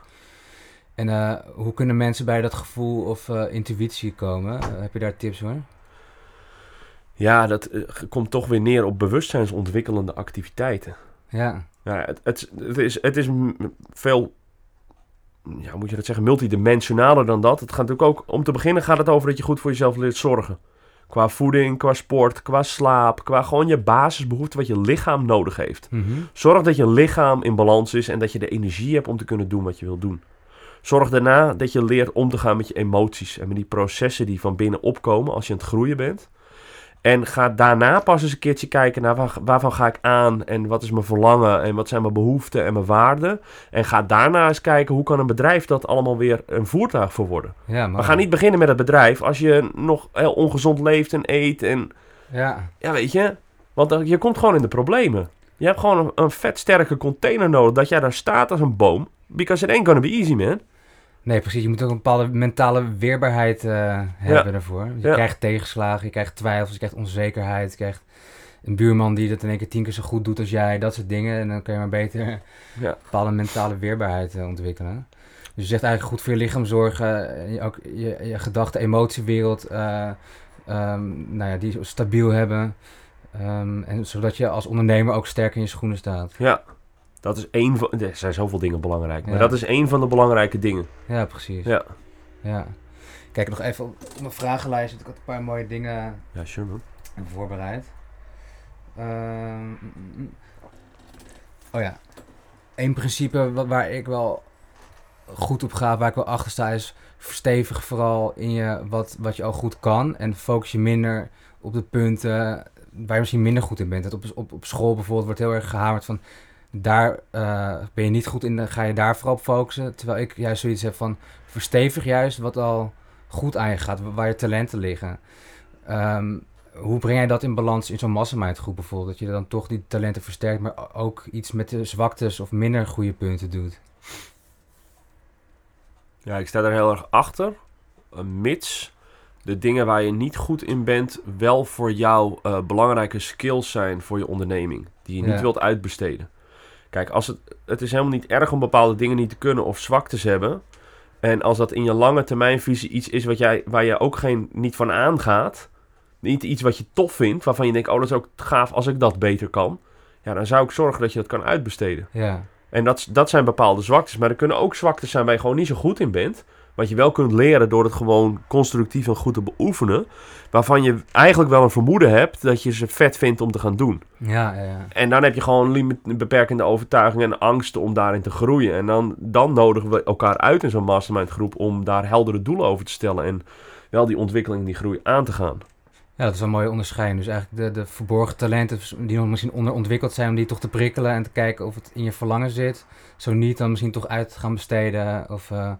eh, hoe kunnen mensen bij dat gevoel of eh, intuïtie komen? Eh, heb je daar tips voor? Ja, dat komt toch weer neer op bewustzijnsontwikkelende activiteiten. Ja, Ja, het, het, het is, het is veel, ja, moet je dat zeggen, multidimensionaler dan dat. Het gaat natuurlijk ook, om te beginnen gaat het over dat je goed voor jezelf leert zorgen. Qua voeding, qua sport, qua slaap, qua gewoon je basisbehoeften wat je lichaam nodig heeft. Mhm. Zorg dat je lichaam in balans is en dat je de energie hebt om te kunnen doen wat je wil doen. Zorg daarna dat je leert om te gaan met je emoties en met die processen die van binnen opkomen als je aan het groeien bent. En ga daarna pas eens een keertje kijken naar waar, waarvan ga ik aan en wat is mijn verlangen en wat zijn mijn behoeften en mijn waarden. En ga daarna eens kijken hoe kan een bedrijf dat allemaal weer een voertuig voor worden. ja maar We gaan niet beginnen met het bedrijf als je nog heel ongezond leeft en eet en Ja, ja, weet je. Want je komt gewoon in de problemen. Je hebt gewoon een, een vet sterke container nodig. Dat jij daar staat als een boom. Because it ain't gonna be easy, man. Nee, precies. Je moet ook een bepaalde mentale weerbaarheid eh, hebben daarvoor. Je Ja. krijgt tegenslagen, je krijgt twijfels, je krijgt onzekerheid, je krijgt een buurman die dat in één keer tien keer zo goed doet als jij, dat soort dingen. En dan kun je maar beter een Ja. bepaalde mentale weerbaarheid eh, ontwikkelen. Dus je zegt eigenlijk goed voor je lichaam zorgen, en je, ook je, je gedachte, emotiewereld, eh, ehm, nou ja, die stabiel hebben. Ehm, en zodat je als ondernemer ook sterk in je schoenen staat. Ja. Dat is één van... Er zijn zoveel dingen belangrijk. Maar Ja. dat is één van de belangrijke dingen. Ja, precies. Ja. Ja. Kijk nog even op op mijn vragenlijst, want ik had een paar mooie dingen Ja, sure man. voorbereid. Ehm, mm, mm, mm. oh ja. Eén principe wa- waar ik wel goed op ga, waar ik wel achter sta, is verstevig vooral in je wat, wat je al goed kan. En focus je minder op de punten waar je misschien minder goed in bent. Dat op, op, op school bijvoorbeeld wordt heel erg gehamerd van daar eh, ben je niet goed in, dan ga je daar vooral op focussen. Terwijl ik juist zoiets heb van verstevig juist wat al goed aan je gaat, wa- waar je talenten liggen. Ehm, hoe breng jij dat in balans in zo'n mastermind groep bijvoorbeeld? Dat je dan toch die talenten versterkt, maar ook iets met de zwaktes of minder goede punten doet? Ja, ik sta daar heel erg achter. Uh, mits de dingen waar je niet goed in bent, wel voor jou uh, belangrijke skills zijn voor je onderneming. Die je niet Ja. wilt uitbesteden. Kijk, als het, het is helemaal niet erg om bepaalde dingen niet te kunnen of zwaktes hebben. En als dat in je lange termijnvisie iets is wat jij, waar je ook geen, niet van aangaat. Niet iets wat je tof vindt, waarvan je denkt, oh dat is ook gaaf als ik dat beter kan. Ja, dan zou ik zorgen dat je dat kan uitbesteden. Ja, En dat, dat zijn bepaalde zwaktes. Maar er kunnen ook zwaktes zijn waar je gewoon niet zo goed in bent. Wat je wel kunt leren door het gewoon constructief en goed te beoefenen. Waarvan je eigenlijk wel een vermoeden hebt dat je ze vet vindt om te gaan doen. ja, ja. ja. En dan heb je gewoon limit, beperkende overtuigingen en angsten om daarin te groeien. En dan, dan nodigen we elkaar uit in zo'n mastermind groep om daar heldere doelen over te stellen. En wel die ontwikkeling, die groei aan te gaan. Ja, dat is een mooie onderscheiding. Dus eigenlijk de, de verborgen talenten die nog misschien onderontwikkeld zijn, om die toch te prikkelen en te kijken of het in je verlangen zit. Zo niet, dan misschien toch uit gaan besteden of eh,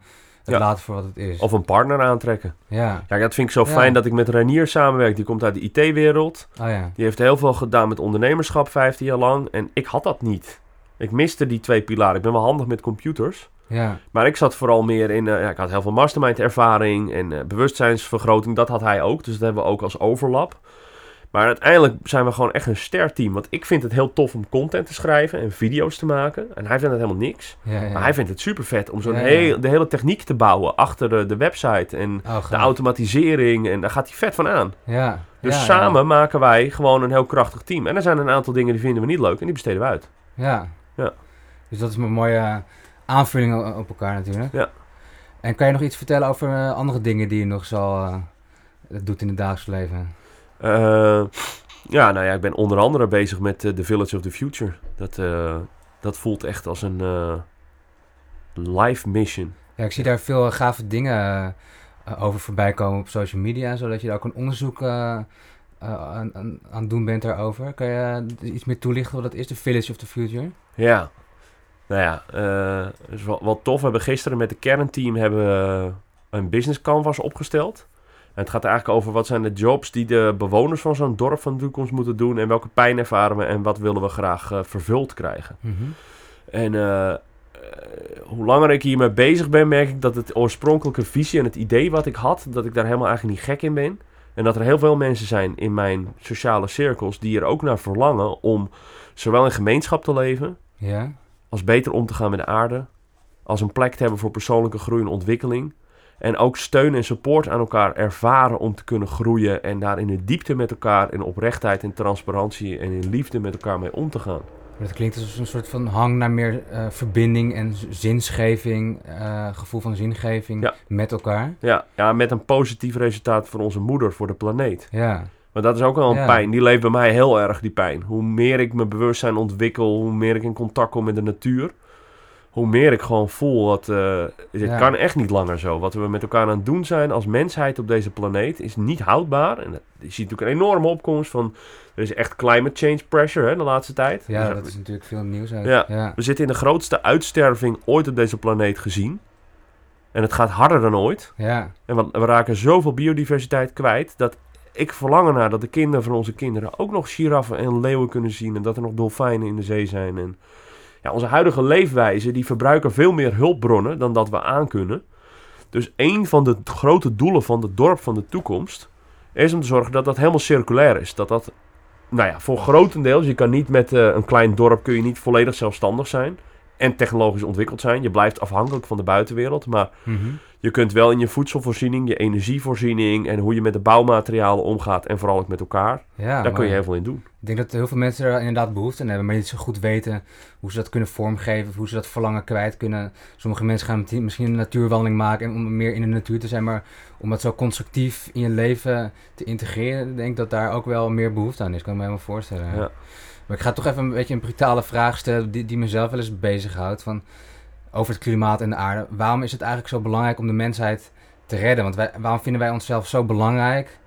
het Ja. laten voor wat het is. Of een partner aantrekken. Ja, Ja, dat vind ik zo Ja. fijn dat ik met Renier samenwerk. Die komt uit de IT-wereld. oh ja. Die heeft heel veel gedaan met ondernemerschap, 15 jaar lang. En ik had dat niet. Ik miste die twee pilaren. Ik ben wel handig met computers. Ja, Maar ik zat vooral meer in... eh, ja, ik had heel veel mastermind ervaring en eh, bewustzijnsvergroting. Dat had hij ook. Dus dat hebben we ook als overlap. Maar uiteindelijk zijn we gewoon echt een sterk team. Want ik vind het heel tof om content te schrijven en video's te maken. En hij vindt het helemaal niks. ja, ja. Maar hij vindt het super vet om zo'n Ja, heel, de hele techniek te bouwen achter de, de website. En Oh, de automatisering. En daar gaat hij vet van aan. Ja. Dus samen maken wij gewoon een heel krachtig team. En er zijn een aantal dingen die vinden we niet leuk en die besteden we uit. Ja. Ja. Dus dat is een mooie aanvulling op elkaar natuurlijk. Ja. En kan je nog iets vertellen over eh, andere dingen die je nog zo eh, doet in het dagelijks leven? Eh, ja, nou ja, ik ben onder andere bezig met eh, The Village of the Future. Dat, eh, dat voelt echt als een life mission. Ja, ik zie daar veel gave dingen over voorbij komen op social media, zodat je daar ook een onderzoek aan, aan, aan het doen bent daarover. Kan je iets meer toelichten wat dat is, The Village of the Future? Ja, nou ja, is wel, wel tof. We hebben gisteren met de kernteam hebben een business canvas opgesteld. Het gaat eigenlijk over wat zijn de jobs die de bewoners van zo'n dorp van de toekomst moeten doen. En welke pijn ervaren we en wat willen we graag eh, vervuld krijgen. Mhm. En eh, eh, hoe langer ik hiermee bezig ben, merk ik dat het oorspronkelijke visie en het idee wat ik had, dat ik daar helemaal eigenlijk niet gek in ben. En dat er heel veel mensen zijn in mijn sociale cirkels die er ook naar verlangen om zowel in gemeenschap te leven, Ja? als beter om te gaan met de aarde, als een plek te hebben voor persoonlijke groei en ontwikkeling. En ook steun en support aan elkaar ervaren om te kunnen groeien en daar in de diepte met elkaar, in oprechtheid en transparantie en in liefde met elkaar mee om te gaan. Maar Dat klinkt als een soort van hang naar meer eh, verbinding en zinsgeving, eh, gevoel van zingeving Ja. met elkaar. Ja, ja, met een positief resultaat voor onze moeder, voor de planeet. Ja, Maar dat is ook wel een Ja. pijn. Die leeft bij mij heel erg, die pijn. Hoe meer ik mijn bewustzijn ontwikkel, hoe meer ik in contact kom met de natuur, hoe meer ik gewoon voel dat eh het Ja. kan echt niet langer zo. Wat we met elkaar aan het doen zijn als mensheid op deze planeet is niet houdbaar. En je ziet natuurlijk een enorme opkomst van, er is echt climate change pressure hè, de laatste tijd. ja Dus, dat is natuurlijk veel nieuws uit. Ja. ja. We zitten in de grootste uitsterving ooit op deze planeet gezien. En het gaat harder dan ooit. ja. En we, we raken zoveel biodiversiteit kwijt dat ik verlang ernaar dat de kinderen van onze kinderen ook nog giraffen en leeuwen kunnen zien. En dat er nog dolfijnen in de zee zijn. En onze huidige leefwijze die verbruiken veel meer hulpbronnen dan dat we aankunnen. Dus een van de grote doelen van het dorp van de toekomst is om te zorgen dat dat helemaal circulair is. Dat dat, nou ja, voor grotendeels, je kan niet met eh, een klein dorp kun je niet volledig zelfstandig zijn. En technologisch ontwikkeld zijn. Je blijft afhankelijk van de buitenwereld. Maar Mhm. je kunt wel in je voedselvoorziening, je energievoorziening en hoe je met de bouwmaterialen omgaat en vooral ook met elkaar, ja daar kun je heel veel in doen. Ik denk dat heel veel mensen er inderdaad behoefte aan hebben, maar niet zo goed weten hoe ze dat kunnen vormgeven, hoe ze dat verlangen kwijt kunnen. Sommige mensen gaan misschien een natuurwandeling maken en om meer in de natuur te zijn, maar om dat zo constructief in je leven te integreren, denk ik dat daar ook wel meer behoefte aan is. Kan ik me helemaal voorstellen. Ja. Maar ik ga toch even een beetje een brutale vraag stellen die, die mezelf wel eens bezighoudt van over het klimaat en de aarde. Waarom is het eigenlijk zo belangrijk om de mensheid te redden? Want wij, waarom vinden wij onszelf zo belangrijk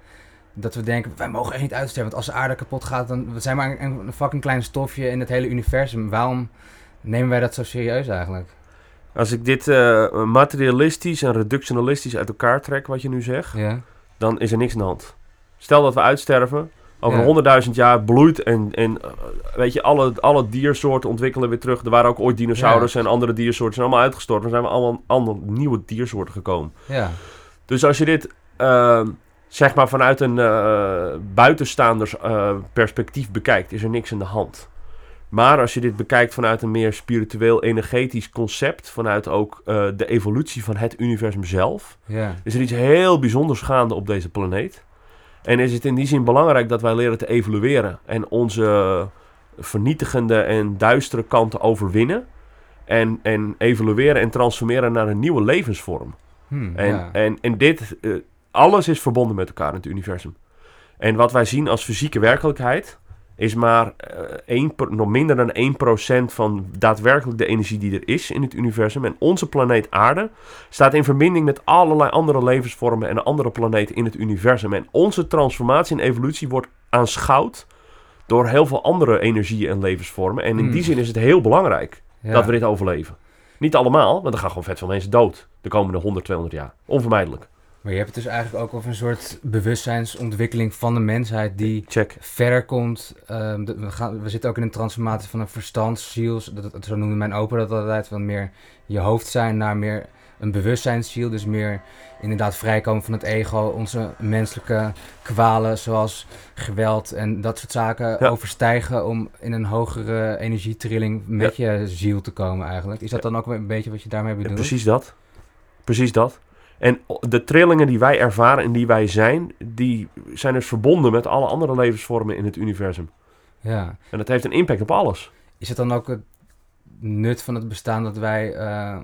dat we denken, wij mogen echt niet uitsterven. Want als de aarde kapot gaat, dan we zijn maar een, een fucking klein stofje in het hele universum. Waarom nemen wij dat zo serieus eigenlijk? Als ik dit eh, materialistisch en reductionalistisch uit elkaar trek, wat je nu zegt, Ja, dan is er niks aan de hand. Stel dat we uitsterven, Over Ja. honderdduizend jaar bloeit en, en eh, weet je, alle, alle diersoorten ontwikkelen weer terug. Er waren ook ooit dinosaurus en andere diersoorten zijn allemaal uitgestorven. Er zijn we allemaal andere nieuwe diersoorten gekomen. Ja. Dus als je dit eh, zeg maar vanuit een eh buitenstaanders eh, perspectief bekijkt, is er niks aan de hand. Maar als je dit bekijkt vanuit een meer spiritueel energetisch concept, vanuit ook de evolutie van het universum zelf, Ja. is er iets heel bijzonders gaande op deze planeet. En is het in die zin belangrijk dat wij leren te evolueren en onze vernietigende en duistere kanten overwinnen. En, en evolueren en transformeren naar een nieuwe levensvorm. Hm, En, ja. en, en dit, eh, alles is verbonden met elkaar in het universum. En wat wij zien als fysieke werkelijkheid, is maar eh, één per- nog minder dan 1% van daadwerkelijk de energie die er is in het universum. En onze planeet Aarde staat in verbinding met allerlei andere levensvormen en andere planeten in het universum. En onze transformatie en evolutie wordt aanschouwd door heel veel andere energieën en levensvormen. En in Hmm. die zin is het heel belangrijk Ja. dat we dit overleven. Niet allemaal, want er gaan gewoon vet veel mensen dood de komende 100, 200 jaar. Onvermijdelijk. Maar je hebt het dus eigenlijk ook over een soort bewustzijnsontwikkeling van de mensheid die Check. verder komt. Ehm, de- we, gaan, we zitten ook in een transformatie van een verstandsziel. Dat, dat, zo noemde mijn opa dat altijd. Van meer je hoofd zijn naar meer een bewustzijnsziel. Dus meer inderdaad vrijkomen van het ego. Onze menselijke kwalen zoals geweld en dat soort zaken Ja. overstijgen. Om in een hogere energietrilling met je ziel te komen eigenlijk. Is dat dan ook een beetje wat je daarmee bedoelt? precies dat. Precies dat. En de trillingen die wij ervaren en die wij zijn, die zijn dus verbonden met alle andere levensvormen in het universum. Ja. En dat heeft een impact op alles. Is het dan ook het nut van het bestaan dat wij eh,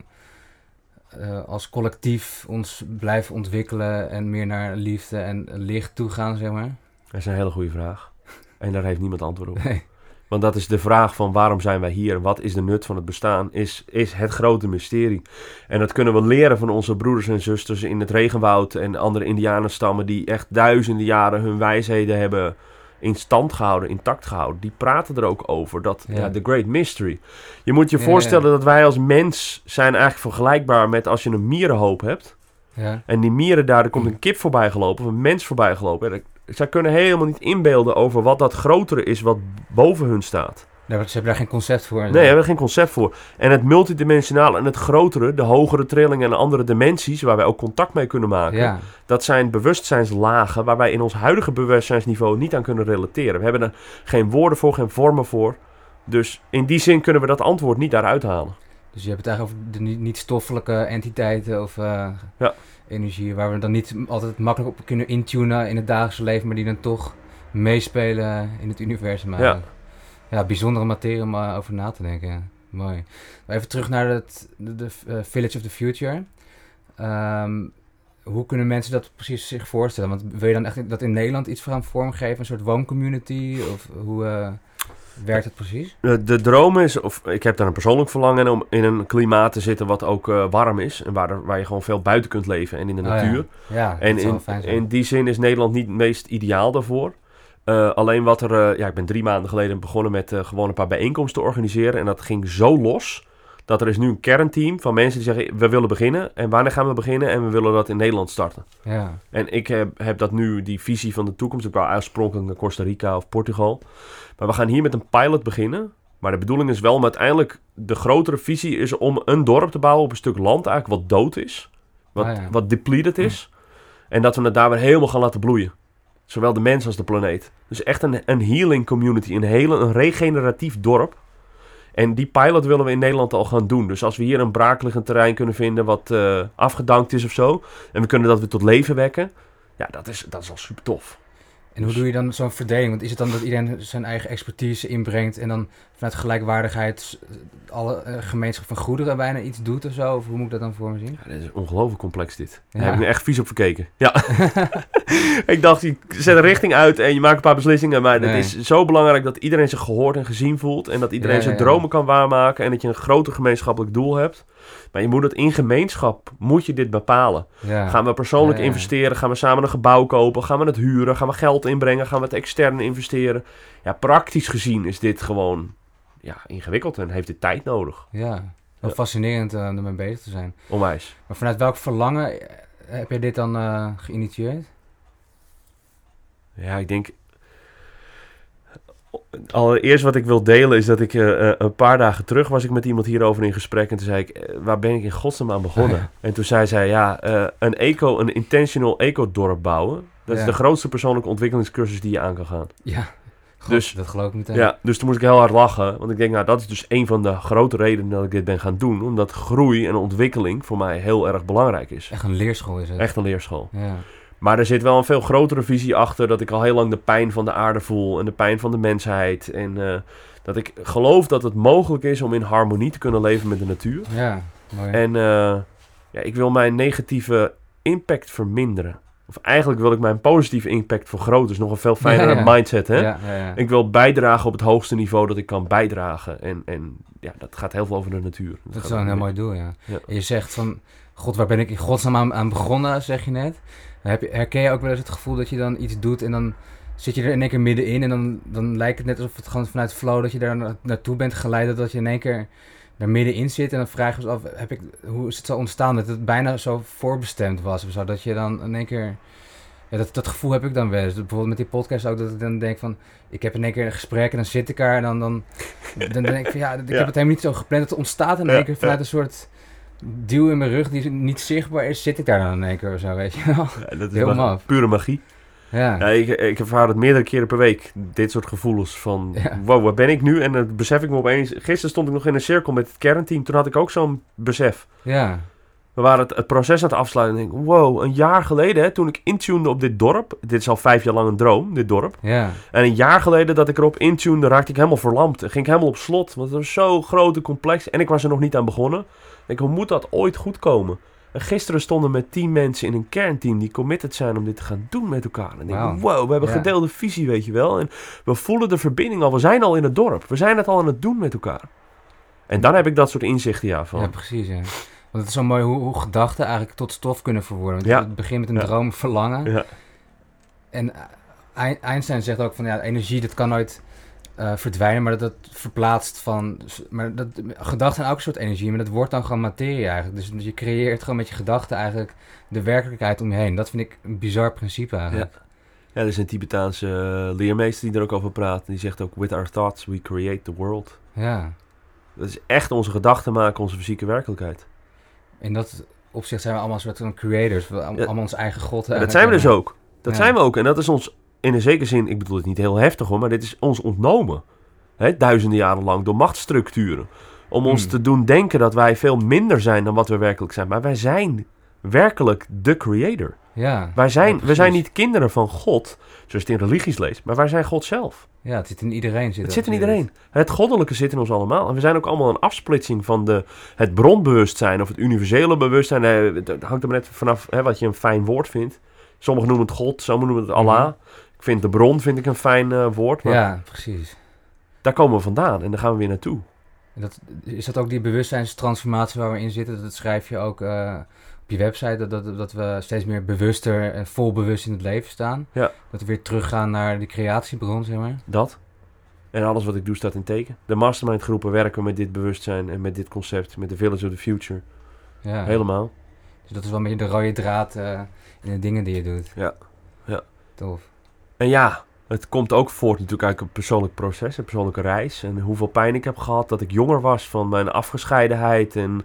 eh, als collectief ons blijven ontwikkelen en meer naar liefde en licht toe gaan, zeg maar? Dat is een hele goede vraag. En daar heeft niemand antwoord op. Nee. Want dat is de vraag van waarom zijn wij hier en wat is de nut van het bestaan, is, is het grote mysterie. En dat kunnen we leren van onze broeders en zusters in het regenwoud en andere indianenstammen die echt duizenden jaren hun wijsheden hebben in stand gehouden, intact gehouden. Die praten er ook over, dat Ja. ja. the great mystery. Je moet je Ja, voorstellen ja. dat wij als mens zijn eigenlijk vergelijkbaar met als je een mierenhoop hebt. Ja, En die mieren daar, er komt een kip voorbij gelopen of een mens voorbij gelopen. Zij kunnen helemaal niet inbeelden over wat dat grotere is wat boven hun staat. daar, ze hebben daar geen concept voor. Nee, daar hebben we geen concept voor. En het multidimensionale en het grotere, de hogere trillingen en andere dimensies waar wij ook contact mee kunnen maken, Ja, dat zijn bewustzijnslagen waar wij in ons huidige bewustzijnsniveau niet aan kunnen relateren. We hebben er geen woorden voor, geen vormen voor. Dus in die zin kunnen we dat antwoord niet daaruit halen. dus je hebt het eigenlijk over de niet- niet-stoffelijke entiteiten of eh, Ja. Energie, waar we dan niet altijd makkelijk op kunnen intunen in het dagelijkse leven, maar die dan toch meespelen in het universum. eigenlijk. Ja, bijzondere materie om eh, over na te denken. ja. Mooi. Even terug naar het, de, de eh, Village of the Future. Ehm, hoe kunnen mensen dat precies zich voorstellen? Want wil je dan echt dat in Nederland iets voor gaan vormgeven? Een soort wooncommunity? Of hoe eh, werkt het precies? De, de droom is, of ik heb daar een persoonlijk verlangen in om in een klimaat te zitten wat ook eh, warm is. En waar, waar je gewoon veel buiten kunt leven en in de Oh natuur. Ja, En in, in die zin is Nederland niet het meest ideaal daarvoor. Eh, alleen wat er, eh, ja, ik ben drie maanden geleden begonnen met eh, gewoon een paar bijeenkomsten te organiseren. En dat ging zo los. Dat er is nu een kernteam van mensen die zeggen: we willen beginnen. En wanneer gaan we beginnen? En we willen dat in Nederland starten. ja. En ik heb, heb dat nu, die visie van de toekomst. Ik wou oorspronkelijk naar Costa Rica of Portugal. Maar we gaan hier met een pilot beginnen. Maar de bedoeling is wel om uiteindelijk de grotere visie is om een dorp te bouwen op een stuk land eigenlijk wat dood is. Wat, Ah, ja. wat depleted is. En dat we het daar weer helemaal gaan laten bloeien. Zowel de mens als de planeet. Dus echt een, een healing community. Een, hele, een regeneratief dorp. En die pilot willen we in Nederland al gaan doen. Dus als we hier een braakliggend terrein kunnen vinden wat eh, afgedankt is of zo. En we kunnen dat weer tot leven wekken. Ja, dat is, dat is al super tof. En hoe doe je dan zo'n verdeling? Want is het dan dat iedereen zijn eigen expertise inbrengt en dan vanuit gelijkwaardigheid alle eh, gemeenschap van goederen bijna iets doet of zo? Of hoe moet ik dat dan voor me zien? Ja, dit is ongelooflijk complex dit. Daar heb ik echt vies op verkeken. Ja. ik dacht, je zet een richting uit en je maakt een paar beslissingen. Maar Nee. het is zo belangrijk dat iedereen zich gehoord en gezien voelt. En dat iedereen Ja, zijn dromen kan waarmaken. En dat je een groter gemeenschappelijk doel hebt. Maar je moet het in gemeenschap, moet je dit bepalen. Ja. Gaan we persoonlijk Ja, ja. investeren? Gaan we samen een gebouw kopen? Gaan we het huren? Gaan we geld inbrengen? Gaan we het extern investeren? Ja, praktisch gezien is dit gewoon ja, ingewikkeld en heeft dit tijd nodig. Ja, wel fascinerend eh, om ermee bezig te zijn. Onwijs. Maar vanuit welk verlangen eh, heb je dit dan eh, geïnitieerd? Ja, ik denk. Allereerst wat ik wil delen is dat ik eh, eh, een paar dagen terug was ik met iemand hierover in gesprek. En toen zei ik, eh, waar ben ik in godsnaam aan begonnen? Ja. En toen zei zij, ja, een eco, een intentional eco-dorp bouwen. Dat Ja. is de grootste persoonlijke ontwikkelingscursus die je aan kan gaan. Ja, God, Dus- dat geloof ik meteen. Ja, dus toen moest ik heel hard lachen. Want ik denk, nou, dat is dus een van de grote redenen dat ik dit ben gaan doen. Omdat groei en ontwikkeling voor mij heel erg belangrijk is. Echt een leerschool is het. Echt een leerschool. Ja. Maar er zit wel een veel grotere visie achter. Dat ik al heel lang de pijn van de aarde voel. En de pijn van de mensheid. En eh, dat ik geloof dat het mogelijk is om in harmonie te kunnen leven met de natuur. Ja, mooi. En eh, ja, ik wil mijn negatieve impact verminderen. Of eigenlijk wil ik mijn positieve impact vergroten. Dus nog een veel fijnere Ja, ja. mindset, hè? Ja. Ik wil bijdragen op het hoogste niveau dat ik kan bijdragen. En, en ja, dat gaat heel veel over de natuur. Dat is wel een heel mooi doel, ja. Ja. En je zegt van, god, waar ben ik in godsnaam aan, aan begonnen, zeg je net. Heb je, herken je ook wel eens het gevoel dat je dan iets doet en dan zit je er in één keer middenin en dan, dan lijkt het net alsof het gewoon vanuit flow dat je daar na- naartoe bent geleid, dat je in één keer daar middenin zit en dan vraag je ons af, heb ik, hoe is het zo ontstaan dat het bijna zo voorbestemd was of zo, dat je dan in één keer... Ja, dat, dat gevoel heb ik dan wel eens. Bijvoorbeeld met die podcast ook, dat ik dan denk van... Ik heb in één keer een gesprek en dan zit ik daar en dan... Dan, dan denk ik van ja, ik Ja. heb het helemaal niet zo gepland. Het ontstaat in Ja, één keer vanuit een soort duw in mijn rug die niet zichtbaar is. Zit ik daar dan in één keer of zo, weet je wel. Ja, dat is Heel ma- maf. pure magie. Ja, Ja, ik, ik ervaar het meerdere keren per week. Dit soort gevoelens van, Ja. wow, waar ben ik nu? En dan besef ik me opeens... Gisteren stond ik nog in een cirkel met het kernteam. Toen had ik ook zo'n besef. ja, We waren het, het proces aan het afsluiten. En denk, wow, een jaar geleden, hè, toen ik intunede op dit dorp. Dit is al vijf jaar lang een droom, dit dorp. ja, En een jaar geleden dat ik erop intunede, raakte ik helemaal verlamd. Ging ik helemaal op slot. Want het was zo groot en complex. En ik was er nog niet aan begonnen. Ik denk, hoe moet dat ooit goed komen? En gisteren stonden met tien mensen in een kernteam die committed zijn om dit te gaan doen met elkaar. En ik denk, wow, we hebben Ja. gedeelde visie, weet je wel. En we voelen de verbinding al. We zijn al in het dorp. We zijn het al aan het doen met elkaar. En dan heb ik dat soort inzichten, ja, van... ja, precies. Ja. Want het is zo mooi hoe, hoe gedachten eigenlijk tot stof kunnen verworden. Want Ja. Het begint met een Ja. droom, verlangen. Ja. En eh, Ein- Einstein zegt ook van ja, energie dat kan nooit eh, verdwijnen, maar dat het verplaatst van. Maar dat, gedachten zijn ook een soort energie, maar dat wordt dan gewoon materie eigenlijk. Dus je creëert gewoon met je gedachten eigenlijk de werkelijkheid om je heen. Dat vind ik een bizar principe eigenlijk. Ja, er is een Tibetaanse eh, leermeester die er ook over praat. Die zegt ook, with our thoughts we create the world. Ja. Dat is echt onze gedachten maken onze fysieke werkelijkheid. In dat opzicht zijn we allemaal een soort van creators. We, allemaal Ja. ons eigen god. Dat zijn we dus ook. Dat Ja. zijn we ook. En dat is ons in een zekere zin, ik bedoel het niet heel heftig hoor, maar dit is ons ontnomen. Hè, duizenden jaren lang door machtsstructuren. Om ons Hmm. te doen denken dat wij veel minder zijn dan wat we werkelijk zijn. Maar wij zijn werkelijk de creator. Ja. Wij zijn, Ja, we zijn niet kinderen van God, zoals het in religies leest, maar wij zijn God zelf. Ja, het zit in iedereen. Zit Het zit in iedereen. Het goddelijke zit in ons allemaal. En we zijn ook allemaal een afsplitsing van de, het bronbewustzijn of het universele bewustzijn. Eh, Het hangt er maar net vanaf hè, wat je een fijn woord vindt. Sommigen noemen het God, sommigen noemen het Allah. Mhm. Ik vind de bron vind ik een fijn eh, woord, maar Ja, precies. daar komen we vandaan en daar gaan we weer naartoe. En Dat, is dat ook die bewustzijnstransformatie waar we in zitten? Dat schrijf je ook eh, op je website, dat, dat, dat we steeds meer bewuster en vol bewust in het leven staan. Ja. Dat we weer teruggaan naar die creatiebron, zeg maar. Dat. En alles wat ik doe staat in teken. De mastermind groepen werken met dit bewustzijn en met dit concept, met de Village of the Future. Ja. Helemaal. Dus dat is wel een beetje de rode draad eh, in de dingen die je doet. Ja. Ja. Tof. En ja, het komt ook voort natuurlijk uit een persoonlijk proces, een persoonlijke reis. En hoeveel pijn ik heb gehad dat ik jonger was van mijn afgescheidenheid en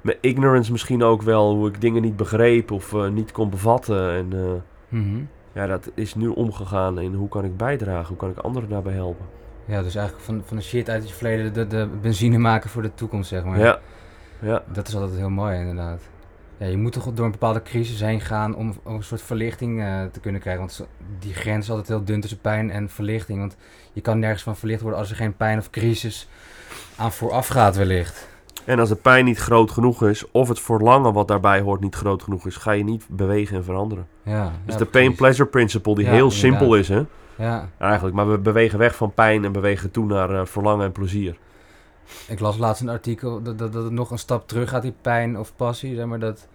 mijn ignorance misschien ook wel. Hoe ik dingen niet begreep of eh, niet kon bevatten. En eh, Mhm. ja, dat is nu omgegaan in hoe kan ik bijdragen, hoe kan ik anderen daarbij helpen. Ja, dus eigenlijk van, van de shit uit je verleden de, de benzine maken voor de toekomst, zeg maar. Ja, ja, Dat is altijd heel mooi, inderdaad. Ja, je moet toch door een bepaalde crisis heen gaan om, om een soort verlichting eh, te kunnen krijgen. Want die grens is altijd heel dun tussen pijn en verlichting. Want je kan nergens van verlicht worden als er geen pijn of crisis aan vooraf gaat, wellicht. En als de pijn niet groot genoeg is, of het verlangen wat daarbij hoort niet groot genoeg is, ga je niet bewegen en veranderen. Ja, Dus ja, de pain-pleasure principle, die Ja, heel inderdaad. simpel is, hè? Ja, Eigenlijk, maar we bewegen weg van pijn en bewegen toe naar eh, verlangen en plezier. Ik las laatst een artikel dat, dat, dat het nog een stap terug gaat, die pijn of passie. Zeg maar, dat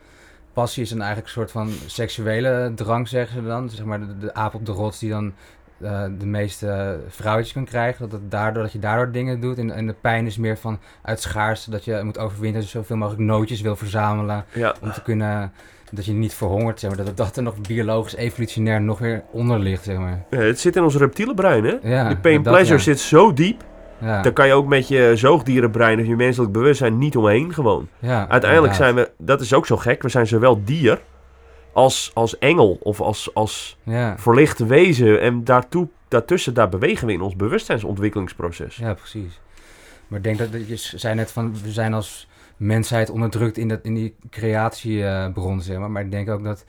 passie is een eigenlijk soort van seksuele drang, zeggen ze dan. Zeg maar de, de aap op de rots die dan eh, de meeste vrouwtjes kan krijgen. Dat, het daardoor, dat je daardoor dingen doet. En, en de pijn is meer van uit schaarste. Dat je moet overwinnen. Dat je zoveel mogelijk nootjes wil verzamelen. Ja, Om te kunnen... Dat je niet verhongert, zeg maar. Dat, dat er nog biologisch, evolutionair nog weer onder ligt, zeg maar. Ja, het zit in ons reptiele brein, hè? Ja, de pain dat, pleasure ja. zit zo diep. Ja, Daar kan je ook met je zoogdierenbrein of je menselijk bewustzijn niet omheen gewoon. ja, Uiteindelijk inderdaad. zijn we, dat is ook zo gek, we zijn zowel dier als, als engel of als, als Ja, verlichte wezen. En daartoe, daartussen, daar bewegen we in ons bewustzijnsontwikkelingsproces. ja, precies. Maar ik denk dat, je zei net van, we zijn als mensheid onderdrukt in, dat, in die creatiebron, zeg maar. Maar ik denk ook dat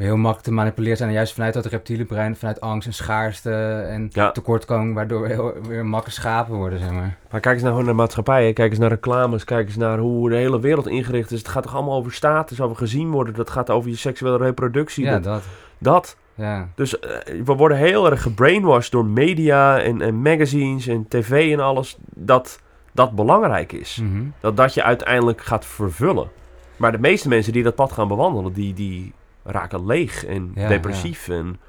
heel makkelijk te manipuleren zijn. Juist vanuit dat reptiele brein, vanuit angst en schaarste en Ja. tekortkoming, waardoor we heel, weer makkelijk schapen worden, zeg maar. Maar kijk eens nou gewoon naar maatschappijen, kijk eens naar reclames, kijk eens naar hoe de hele wereld ingericht is. Het gaat toch allemaal over status, over gezien worden, dat gaat over je seksuele reproductie. Ja, dat, dat. dat. Ja, Dus eh, we worden heel erg gebrainwashed door media en, en magazines en tv en alles, dat dat belangrijk is. mhm. Dat dat je uiteindelijk gaat vervullen. Maar de meeste mensen die dat pad gaan bewandelen, die, die raken leeg en Ja, depressief. En,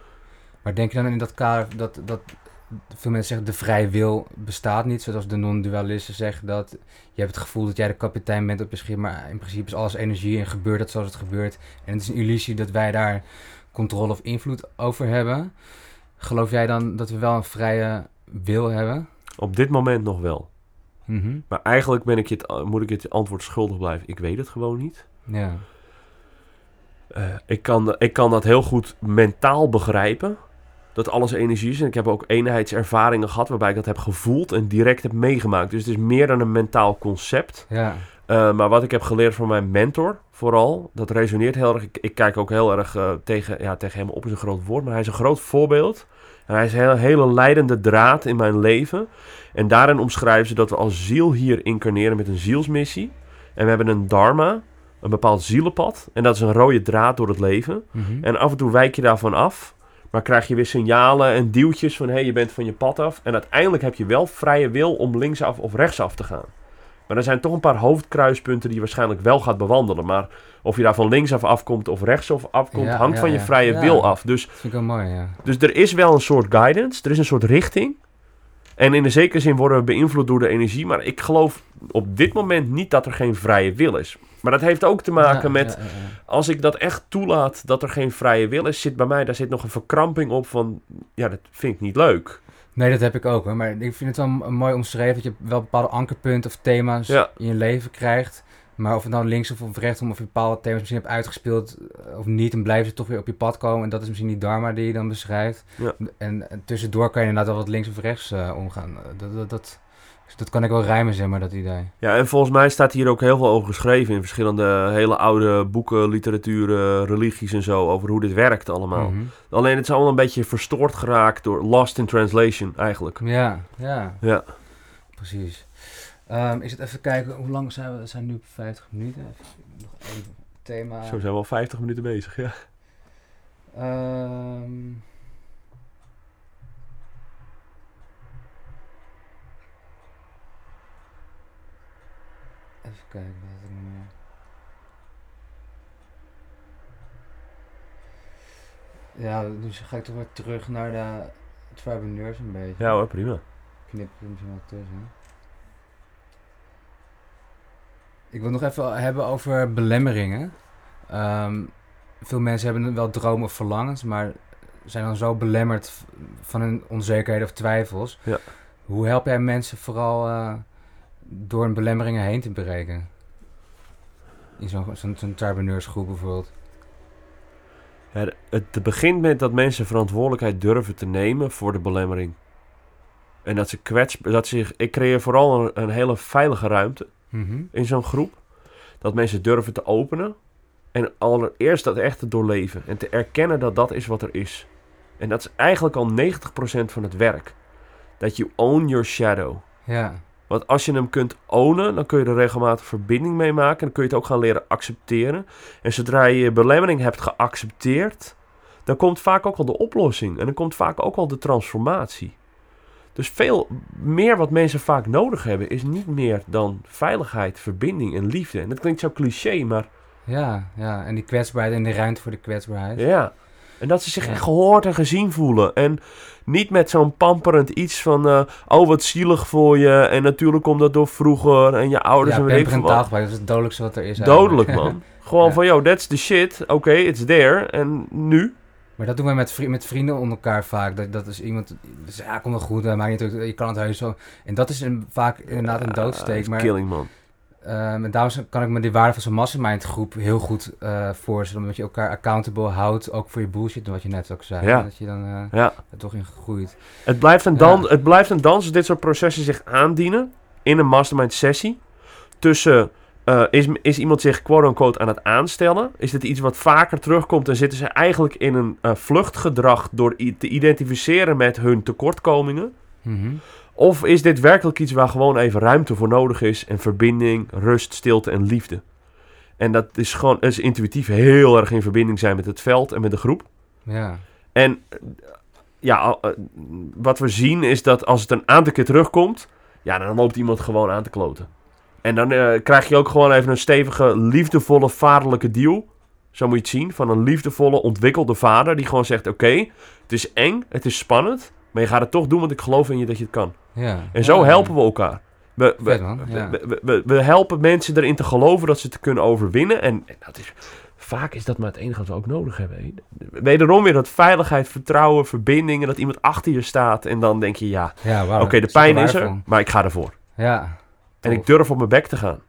Maar denk je dan in dat kader dat, dat veel mensen zeggen de vrije wil bestaat niet, zoals de non-dualisten zeggen dat je hebt het gevoel dat jij de kapitein bent op je schip, maar in principe is alles energie en gebeurt het zoals het gebeurt. En het is een illusie dat wij daar controle of invloed over hebben. Geloof jij dan dat we wel een vrije wil hebben? op dit moment nog wel. Mhm. Maar eigenlijk ben ik je het, moet ik het antwoord schuldig blijven. Ik weet het gewoon niet. Ja. Eh, ik, kan, ik kan dat heel goed mentaal begrijpen. Dat alles energie is. En ik heb ook eenheidservaringen gehad waarbij ik dat heb gevoeld en direct heb meegemaakt. Dus het is meer dan een mentaal concept. Ja. Eh, maar wat ik heb geleerd van mijn mentor, vooral, dat resoneert heel erg. Ik, ik kijk ook heel erg eh, tegen, ja, tegen hem op, is een groot woord, maar hij is een groot voorbeeld. En hij is een hele, hele leidende draad in mijn leven. En daarin omschrijven ze dat we als ziel hier incarneren met een zielsmissie. En we hebben een dharma, een bepaald zielenpad. En dat is een rode draad door het leven. Mhm. En af en toe wijk je daarvan af. Maar krijg je weer signalen en duwtjes van hé, hey, je bent van je pad af. En uiteindelijk heb je wel vrije wil om linksaf of rechtsaf te gaan. Maar er zijn toch een paar hoofdkruispunten die je waarschijnlijk wel gaat bewandelen. Maar of je daar van linksaf afkomt of rechtsaf afkomt, Ja, hangt ja, van je vrije Ja. wil af. Dus, Dat vind ik wel mooi, ja. dus er is wel een soort guidance, er is een soort richting. En in de zekere zin worden we beïnvloed door de energie. Maar ik geloof op dit moment niet dat er geen vrije wil is. Maar dat heeft ook te maken Ja, met ja, ja, ja. als ik dat echt toelaat dat er geen vrije wil is, zit bij mij daar zit nog een verkramping op van ja, dat vind ik niet leuk. Nee, dat heb ik ook. Hoor. Maar ik vind het wel mooi omschreven dat je wel bepaalde ankerpunten of thema's in je leven krijgt. Maar of het nou links of of rechts, of je bepaalde thema's misschien hebt uitgespeeld eh, of niet, dan blijven ze toch weer op je pad komen. En dat is misschien die dharma die je dan beschrijft. En tussendoor kan je inderdaad wel wat links of rechts eh, omgaan. Eh, Dat, dat, dat, dat kan ik wel rijmen, zeg maar, dat idee. Ja, en volgens mij staat hier ook heel veel over geschreven in verschillende hele oude boeken, literatuur, eh, religies en zo, over hoe dit werkt allemaal. Mhm. Alleen het is allemaal een beetje verstoord geraakt door lost in translation eigenlijk. Ja, ja, Ja, precies. Ehm, is het even kijken, hoe lang zijn we? We zijn nu op 50 minuten. Even, nog één thema. zo zijn we al 50 minuten bezig, ja. Ehm. Even kijken, wat nog meer? Ja, dus ga ik toch weer terug naar de tribuneurs een beetje. Ja hoor, prima. Knip er misschien wel tussen. Ik wil nog even hebben over belemmeringen. Ehm, veel mensen hebben wel dromen of verlangens, maar zijn dan zo belemmerd van hun onzekerheden of twijfels. Ja. Hoe help jij mensen vooral eh, door een belemmeringen heen te breken? In zo'n zo'n bijvoorbeeld. Ja, het begint met dat mensen verantwoordelijkheid durven te nemen voor de belemmering. En dat ze kwetsbaar, dat zich, ik creëer vooral een, een hele veilige ruimte. Mhm. in zo'n groep. Dat mensen durven te openen. En allereerst dat echt te doorleven. En te erkennen dat dat is wat er is. En dat is eigenlijk al 90% van het werk. Dat je own your shadow. Ja, Want als je hem kunt ownen, dan kun je er regelmatig verbinding mee maken. En dan kun je het ook gaan leren accepteren. En zodra je je belemmering hebt geaccepteerd, dan komt vaak ook al de oplossing. En dan komt vaak ook al de transformatie. Dus veel meer wat mensen vaak nodig hebben, is niet meer dan veiligheid, verbinding en liefde. En dat klinkt zo cliché, maar ja, ja. En die kwetsbaarheid en de ruimte voor de kwetsbaarheid. ja. En dat ze zich echt gehoord en gezien voelen. En niet met zo'n pamperend iets van... eh, oh, wat zielig voor je. En natuurlijk komt dat door vroeger. En je ouders ja, en weet ik veel wat. dat is het dodelijkste wat er is Dodelijk, eigenlijk. man. Gewoon Ja. van, yo, that's the shit. Oké, it's there. En nu? Maar dat doen wij met, vri- met vrienden onder elkaar vaak. Dat, dat is iemand, dus, ja, komt wel goed, maakt niet je kan het heus zo. En dat is een, vaak inderdaad een Ah, doodsteek. Maar killing, man. Ehm, en daarom kan ik me die waarde van zo'n mastermind groep heel goed eh, voorstellen. Omdat je elkaar accountable houdt, ook voor je bullshit, wat je net ook zei. Ja. Dat je dan eh, Ja. er toch in groeit. Het blijft, een dan, Ja. het blijft een dans als dit soort processen zich aandienen in een mastermind sessie. Tussen, eh, is, is iemand zich quote-unquote aan het aanstellen? Is dit iets wat vaker terugkomt en zitten ze eigenlijk in een vluchtgedrag door te identificeren met hun tekortkomingen? Mhm. Of is dit werkelijk iets waar gewoon even ruimte voor nodig is en verbinding, rust, stilte en liefde? En dat is gewoon is intuïtief heel erg in verbinding zijn met het veld en met de groep. Ja. En ja, eh, wat we zien is dat als het een aantal keer terugkomt, ja, dan loopt iemand gewoon aan te kloten. En dan eh, krijg je ook gewoon even een stevige, liefdevolle, vaderlijke deal. Zo moet je het zien, van een liefdevolle, ontwikkelde vader die gewoon zegt, oké, het is eng, het is spannend, maar je gaat het toch doen, want ik geloof in je dat je het kan. Ja. En zo helpen we elkaar. We, we, Vet, we, we, helpen mensen erin te geloven dat ze het kunnen overwinnen. En, en dat is, vaak is dat maar het enige wat we ook nodig hebben. Wederom weer dat veiligheid, vertrouwen, verbinding. En dat iemand achter je staat. En dan denk je, ja, oké, de pijn is er, maar ik ga ervoor. Ja. En tof. ik durf op mijn bek te gaan.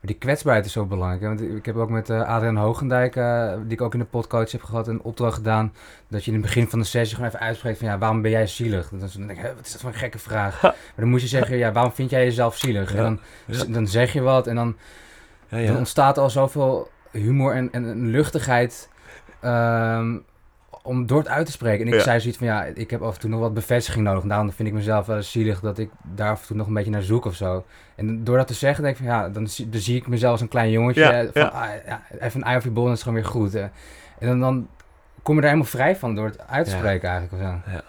Maar die kwetsbaarheid is zo belangrijk. Hè? Want ik heb ook met eh, Adriaan Hoogendijk, eh, die ik ook in de podcast heb gehad, een opdracht gedaan. Dat je in het begin van de sessie gewoon even uitspreekt van ja, waarom ben jij zielig? Dan denk ik, wat is dat voor een gekke vraag? Maar dan moet je zeggen, ja, waarom vind jij jezelf zielig? Ja, En dan, ja. dan zeg je wat en dan, Ja, dan ontstaat al zoveel humor en, en, en luchtigheid ehm, om door het uit te spreken. En ik Ja. zei zoiets van ja, ik heb af en toe nog wat bevestiging nodig. En daarom vind ik mezelf wel zielig dat ik daar af en toe nog een beetje naar zoek of zo. En door dat te zeggen, denk ik van ja, dan, zie- dan zie ik mezelf als een klein jongetje. Ja, van, ja. ah, ja, even een eye of en het is gewoon weer goed. En dan, dan kom je er helemaal vrij van door het uit te Ja. spreken eigenlijk. Of zo.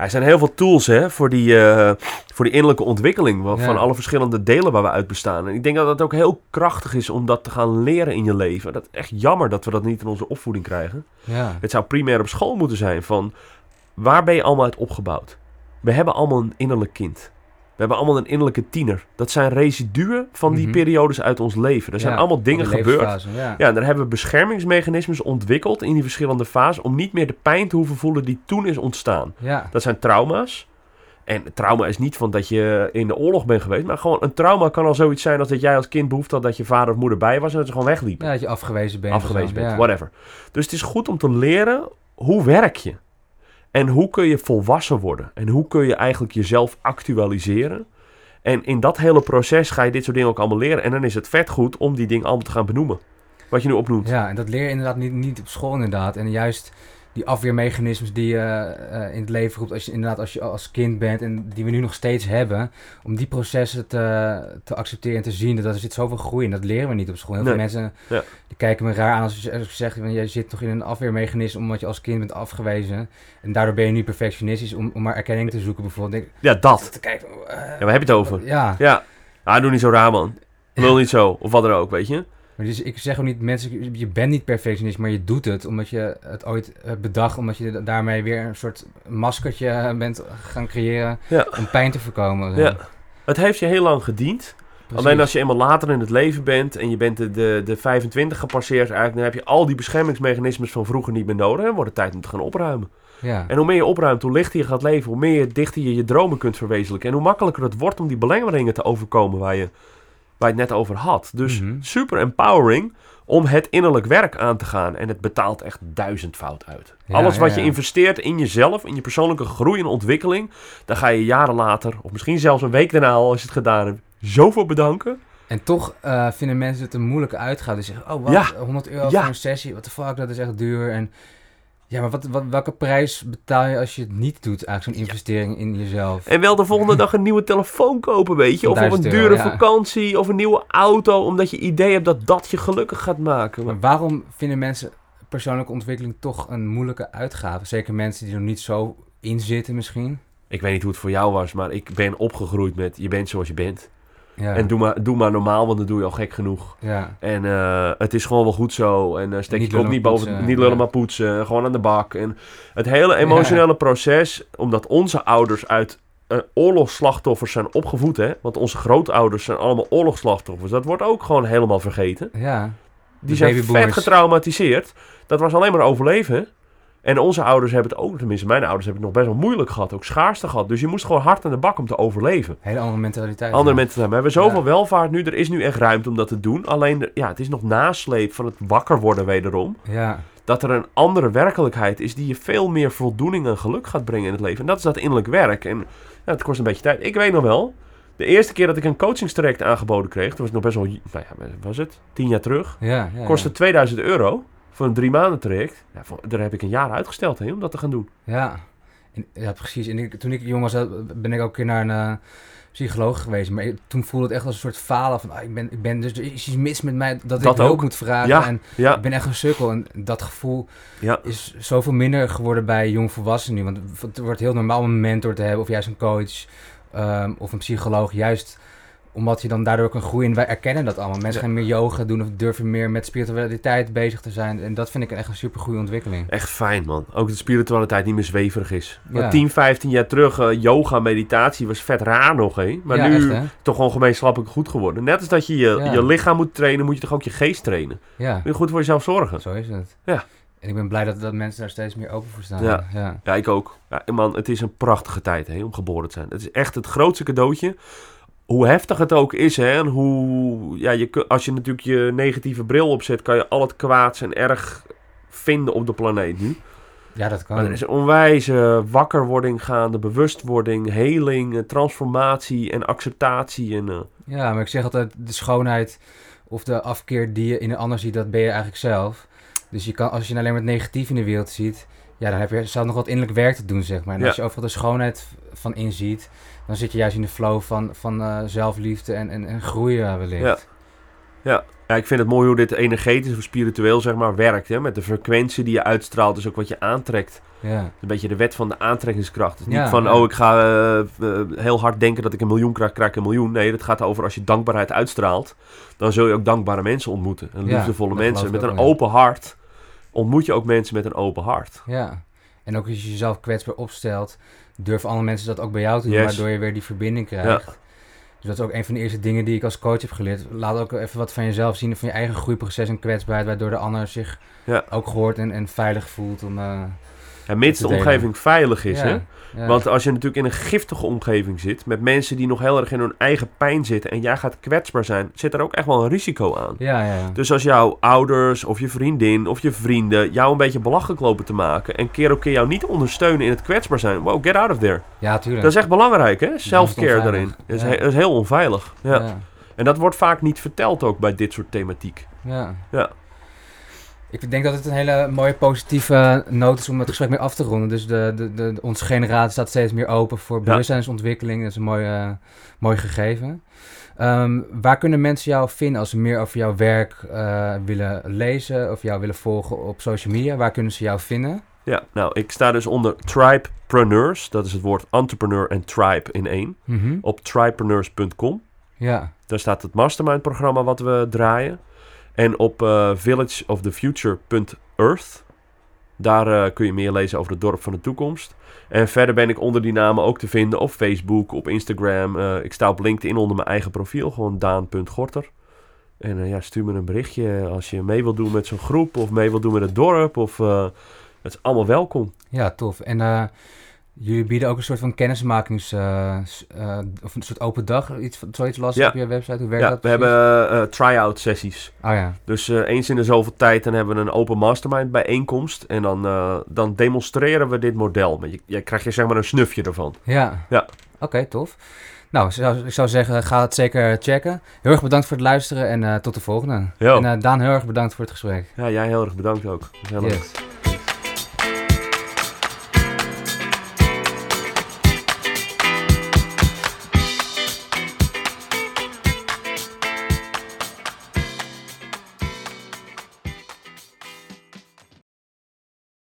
Er zijn heel veel tools hè, voor, die, eh, voor die innerlijke ontwikkeling Ja. van alle verschillende delen waar we uit bestaan. En ik denk dat het ook heel krachtig is om dat te gaan leren in je leven. Dat is echt jammer dat we dat niet in onze opvoeding krijgen. Ja. Het zou primair op school moeten zijn van waar ben je allemaal uit opgebouwd? We hebben allemaal een innerlijk kind. We hebben allemaal een innerlijke tiener. Dat zijn residuen van die Mhm. periodes uit ons leven. Er zijn allemaal dingen gebeurd. Ja. Ja, en daar hebben we beschermingsmechanismes ontwikkeld in die verschillende fases om niet meer de pijn te hoeven voelen die toen is ontstaan. ja. Dat zijn trauma's. En trauma is niet van dat je in de oorlog bent geweest, maar gewoon een trauma kan al zoiets zijn als dat jij als kind behoefte had dat je vader of moeder bij was en dat ze gewoon wegliepen. Ja, dat je afgewezen bent. afgewezen bent, whatever. Dus het is goed om te leren hoe werk je en hoe kun je volwassen worden en hoe kun je eigenlijk jezelf actualiseren. En in dat hele proces ga je dit soort dingen ook allemaal leren. En dan is het vet goed om die dingen allemaal te gaan benoemen. Wat je nu opnoemt. Ja, en dat leer je inderdaad niet, niet op school inderdaad. En juist die afweermechanismes die je eh, in het leven roept als je inderdaad als je als kind bent en die we nu nog steeds hebben, om die processen te, te accepteren en te zien, dat er zit zoveel groei in. Dat leren we niet op school. Heel veel Nee. mensen Ja. die kijken me raar aan als je, als ik zeg, van, jij zit toch in een afweermechanisme omdat je als kind bent afgewezen. En daardoor ben je nu perfectionistisch om, om maar erkenning te zoeken bijvoorbeeld. Denk, Ja, dat. te kijken, eh, Ja, waar heb je het over? Ja, Ja. Ah, doe niet zo raar, man. Lul niet zo. Of wat dan ook, weet je. Maar dus ik zeg ook niet, mensen, je bent niet perfectionist, maar je doet het omdat je het ooit bedacht, omdat je da- daarmee weer een soort maskertje eh, bent gaan creëren Ja. om pijn te voorkomen. Ja. Het heeft je heel lang gediend. Precies. Alleen als je eenmaal later in het leven bent en je bent de, de, de 25 gepasseerd, eigenlijk, dan heb je al die beschermingsmechanismes van vroeger niet meer nodig. En wordt het tijd om te gaan opruimen. Ja. En hoe meer je opruimt, hoe lichter je gaat leven, hoe meer je dichter je je dromen kunt verwezenlijken. En hoe makkelijker het wordt om die belemmeringen te overkomen waar je, waar je het net over had. Dus Mhm. super empowering om het innerlijk werk aan te gaan. En het betaalt echt duizendvoud uit. Ja, Alles wat ja, je investeert in jezelf, in je persoonlijke groei en ontwikkeling, daar ga je jaren later, of misschien zelfs een week daarna al als je het gedaan hebt, zoveel bedanken. En toch eh, vinden mensen het een moeilijke uitgaan. Die zeggen, oh wat, Ja. 100 euro voor een sessie, what the fuck, dat is echt duur. En ja, maar wat, wat, welke prijs betaal je als je het niet doet, eigenlijk zo'n investering in jezelf? En wel de volgende dag een nieuwe telefoon kopen, weet je. Of op een 1000 euro, dure ja. vakantie, of een nieuwe auto, omdat je idee hebt dat dat je gelukkig gaat maken. Maar waarom vinden mensen persoonlijke ontwikkeling toch een moeilijke uitgave? Zeker mensen die er niet zo in zitten misschien. Ik weet niet hoe het voor jou was, maar ik ben opgegroeid met je bent zoals je bent. Ja. En doe maar, doe maar normaal, want dan doe je al gek genoeg. ja. En eh, het is gewoon wel goed zo. En eh, steek Niet je kop niet boven, poetsen, niet lullen ja. maar poetsen. Gewoon aan de bak. En het hele emotionele proces, omdat onze ouders uit eh, oorlogsslachtoffers zijn opgevoed, hè. Want onze grootouders zijn allemaal oorlogsslachtoffers. Dat wordt ook gewoon helemaal vergeten. ja. Die De zijn vet getraumatiseerd. Dat was alleen maar overleven. En onze ouders hebben het ook, tenminste mijn ouders hebben het nog best wel moeilijk gehad. Ook schaarste gehad. Dus je moest gewoon hard aan de bak om te overleven. Hele andere mentaliteit. Andere ja. mensen, we hebben zoveel Ja. welvaart nu. Er is nu echt ruimte om dat te doen. Alleen, ja, het is nog nasleep van het wakker worden wederom. Ja. Dat er een andere werkelijkheid is die je veel meer voldoening en geluk gaat brengen in het leven. En dat is dat innerlijk werk. En ja, het kost een beetje tijd. Ik weet nog wel, de eerste keer dat ik een coachingstraject aangeboden kreeg, toen was het nog best wel, nou ja, was het? Tien jaar terug. Ja, ja, Kostte ja. 2000 euro voor een drie maanden traject. Ja, voor- daar heb ik een jaar uitgesteld hè, om dat te gaan doen. Ja, en, ja precies. En ik, toen ik jong was, eh, ben ik ook een keer naar een eh, psycholoog geweest. Maar ik- toen voelde het echt als een soort falen van... ah, ik, ben, ik ben dus er is iets mis met mij dat, Dat ik ook. moet vragen. Ja, En Ja, ik ben echt een sukkel. En dat gevoel ja, is zoveel minder geworden bij jongvolwassenen nu. Want het wordt heel normaal om een mentor te hebben of juist een coach ehm, of een psycholoog. Juist omdat je dan daardoor kan groeien. En wij erkennen dat allemaal. Mensen gaan meer yoga doen of durven meer met spiritualiteit bezig te zijn. En dat vind ik echt een super goede ontwikkeling. echt fijn man. Ook dat spiritualiteit niet meer zweverig is. Ja. Maar 10, 15 jaar terug, eh, yoga, meditatie was vet raar nog hè. Maar ja, nu echt, toch gewoon gemeenschappelijk goed geworden. Net als dat je je, Ja. je lichaam moet trainen, moet je toch ook je geest trainen. Ja. Moet je goed voor jezelf zorgen. Zo is het. Ja. En ik ben blij dat, dat mensen daar steeds meer open voor staan. Ja. ja. Ja, ik ook. Ja, man, het is een prachtige tijd hè, om geboren te zijn. Het is echt het grootste cadeautje. Hoe heftig het ook is, hè, en hoe, ja, je, als je natuurlijk je negatieve bril opzet, kan je al het kwaads en erg vinden op de planeet nu. Ja, dat kan. Maar er is een onwijze wakkerwording gaande, bewustwording, heling, eh, transformatie en acceptatie. En, eh, Ja, maar ik zeg altijd, de schoonheid of de afkeer die je in een ander ziet, dat ben je eigenlijk zelf. Dus je kan, als je alleen maar het negatief in de wereld ziet, ja, dan heb je zelf nog wat innerlijk werk te doen, zeg maar. En Ja. als je overal de schoonheid van inziet, dan zit je juist in de flow van, van eh, zelfliefde en, en, en groeien wellicht. Ja. ja, ik vind het mooi hoe dit energetisch of spiritueel zeg maar werkt. Hè? Met de frequentie die je uitstraalt, is ook wat je aantrekt. Ja, Een beetje de wet van de aantrekkingskracht. Ja, niet van, ja. oh, ik ga eh, eh, heel hard denken dat ik een miljoen krijg, krijg ik een miljoen. Nee, het gaat over als je dankbaarheid uitstraalt, dan zul je ook dankbare mensen ontmoeten. En Ja, liefdevolle dat mensen. Met een ja. open hart ontmoet je ook mensen met een open hart. ja. En ook als je jezelf kwetsbaar opstelt, durven andere mensen dat ook bij jou te doen, Yes. waardoor je weer die verbinding krijgt. Dus dat is ook een van de eerste dingen die ik als coach heb geleerd. Laat ook even wat van jezelf zien, van je eigen groeiproces en kwetsbaarheid, waardoor de ander zich Ja. ook gehoord en, en veilig voelt om... En mits de omgeving veilig is, ja, hè. Ja. Want als je natuurlijk in een giftige omgeving zit, met mensen die nog heel erg in hun eigen pijn zitten en jij gaat kwetsbaar zijn, zit er ook echt wel een risico aan. Ja, ja. Dus als jouw ouders of je vriendin of je vrienden jou een beetje belachelijk lopen te maken en keer op keer jou niet ondersteunen in het kwetsbaar zijn, wow, get out of there. Ja, tuurlijk. Dat is echt belangrijk, hè? Self-care daarin. Dat is, dat is heel onveilig. Ja. En dat wordt vaak niet verteld ook bij dit soort thematiek. Ja. Ja. Ik denk dat het een hele mooie positieve noot is om het gesprek mee af te ronden. Dus de, de, de, onze generatie staat steeds meer open voor bewustzijnsontwikkeling. Dat is een mooi, mooi gegeven. Ehm, waar kunnen mensen jou vinden als ze meer over jouw werk eh, willen lezen of jou willen volgen op social media? Waar kunnen ze jou vinden? Ja, nou, ik sta dus onder Tribepreneurs. Dat is het woord entrepreneur en tribe in één. Mhm. Op tribepreneurs.com. Ja, Daar staat het mastermind programma wat we draaien. En op eh villageofthefuture.earth. Daar eh, kun je meer lezen over het dorp van de toekomst. En verder ben ik onder die namen ook te vinden op Facebook, op Instagram. Eh, ik sta op LinkedIn onder mijn eigen profiel, gewoon daan.gorter. En ja, stuur me een berichtje als je mee wilt doen met zo'n groep of mee wilt doen met het dorp. Of, het is allemaal welkom. ja tof. En jullie bieden ook een soort van kennismakings... eh, eh, of een soort open dag, iets, zoiets lastig Ja. op je website. Hoe werkt Ja, dat we precies? hebben eh try-out sessies. Oh ja, Dus eens in de zoveel tijd dan hebben we een open mastermind bijeenkomst. En dan, dan demonstreren we dit model. Maar je, je krijgt je zeg maar een snufje ervan. Ja. Ja. Oké, tof. Nou, ik zou, zeggen, ga het zeker checken. Heel erg bedankt voor het luisteren en tot de volgende. Jo. En Daan, heel erg bedankt voor het gesprek. Ja, jij heel erg bedankt ook. Yes.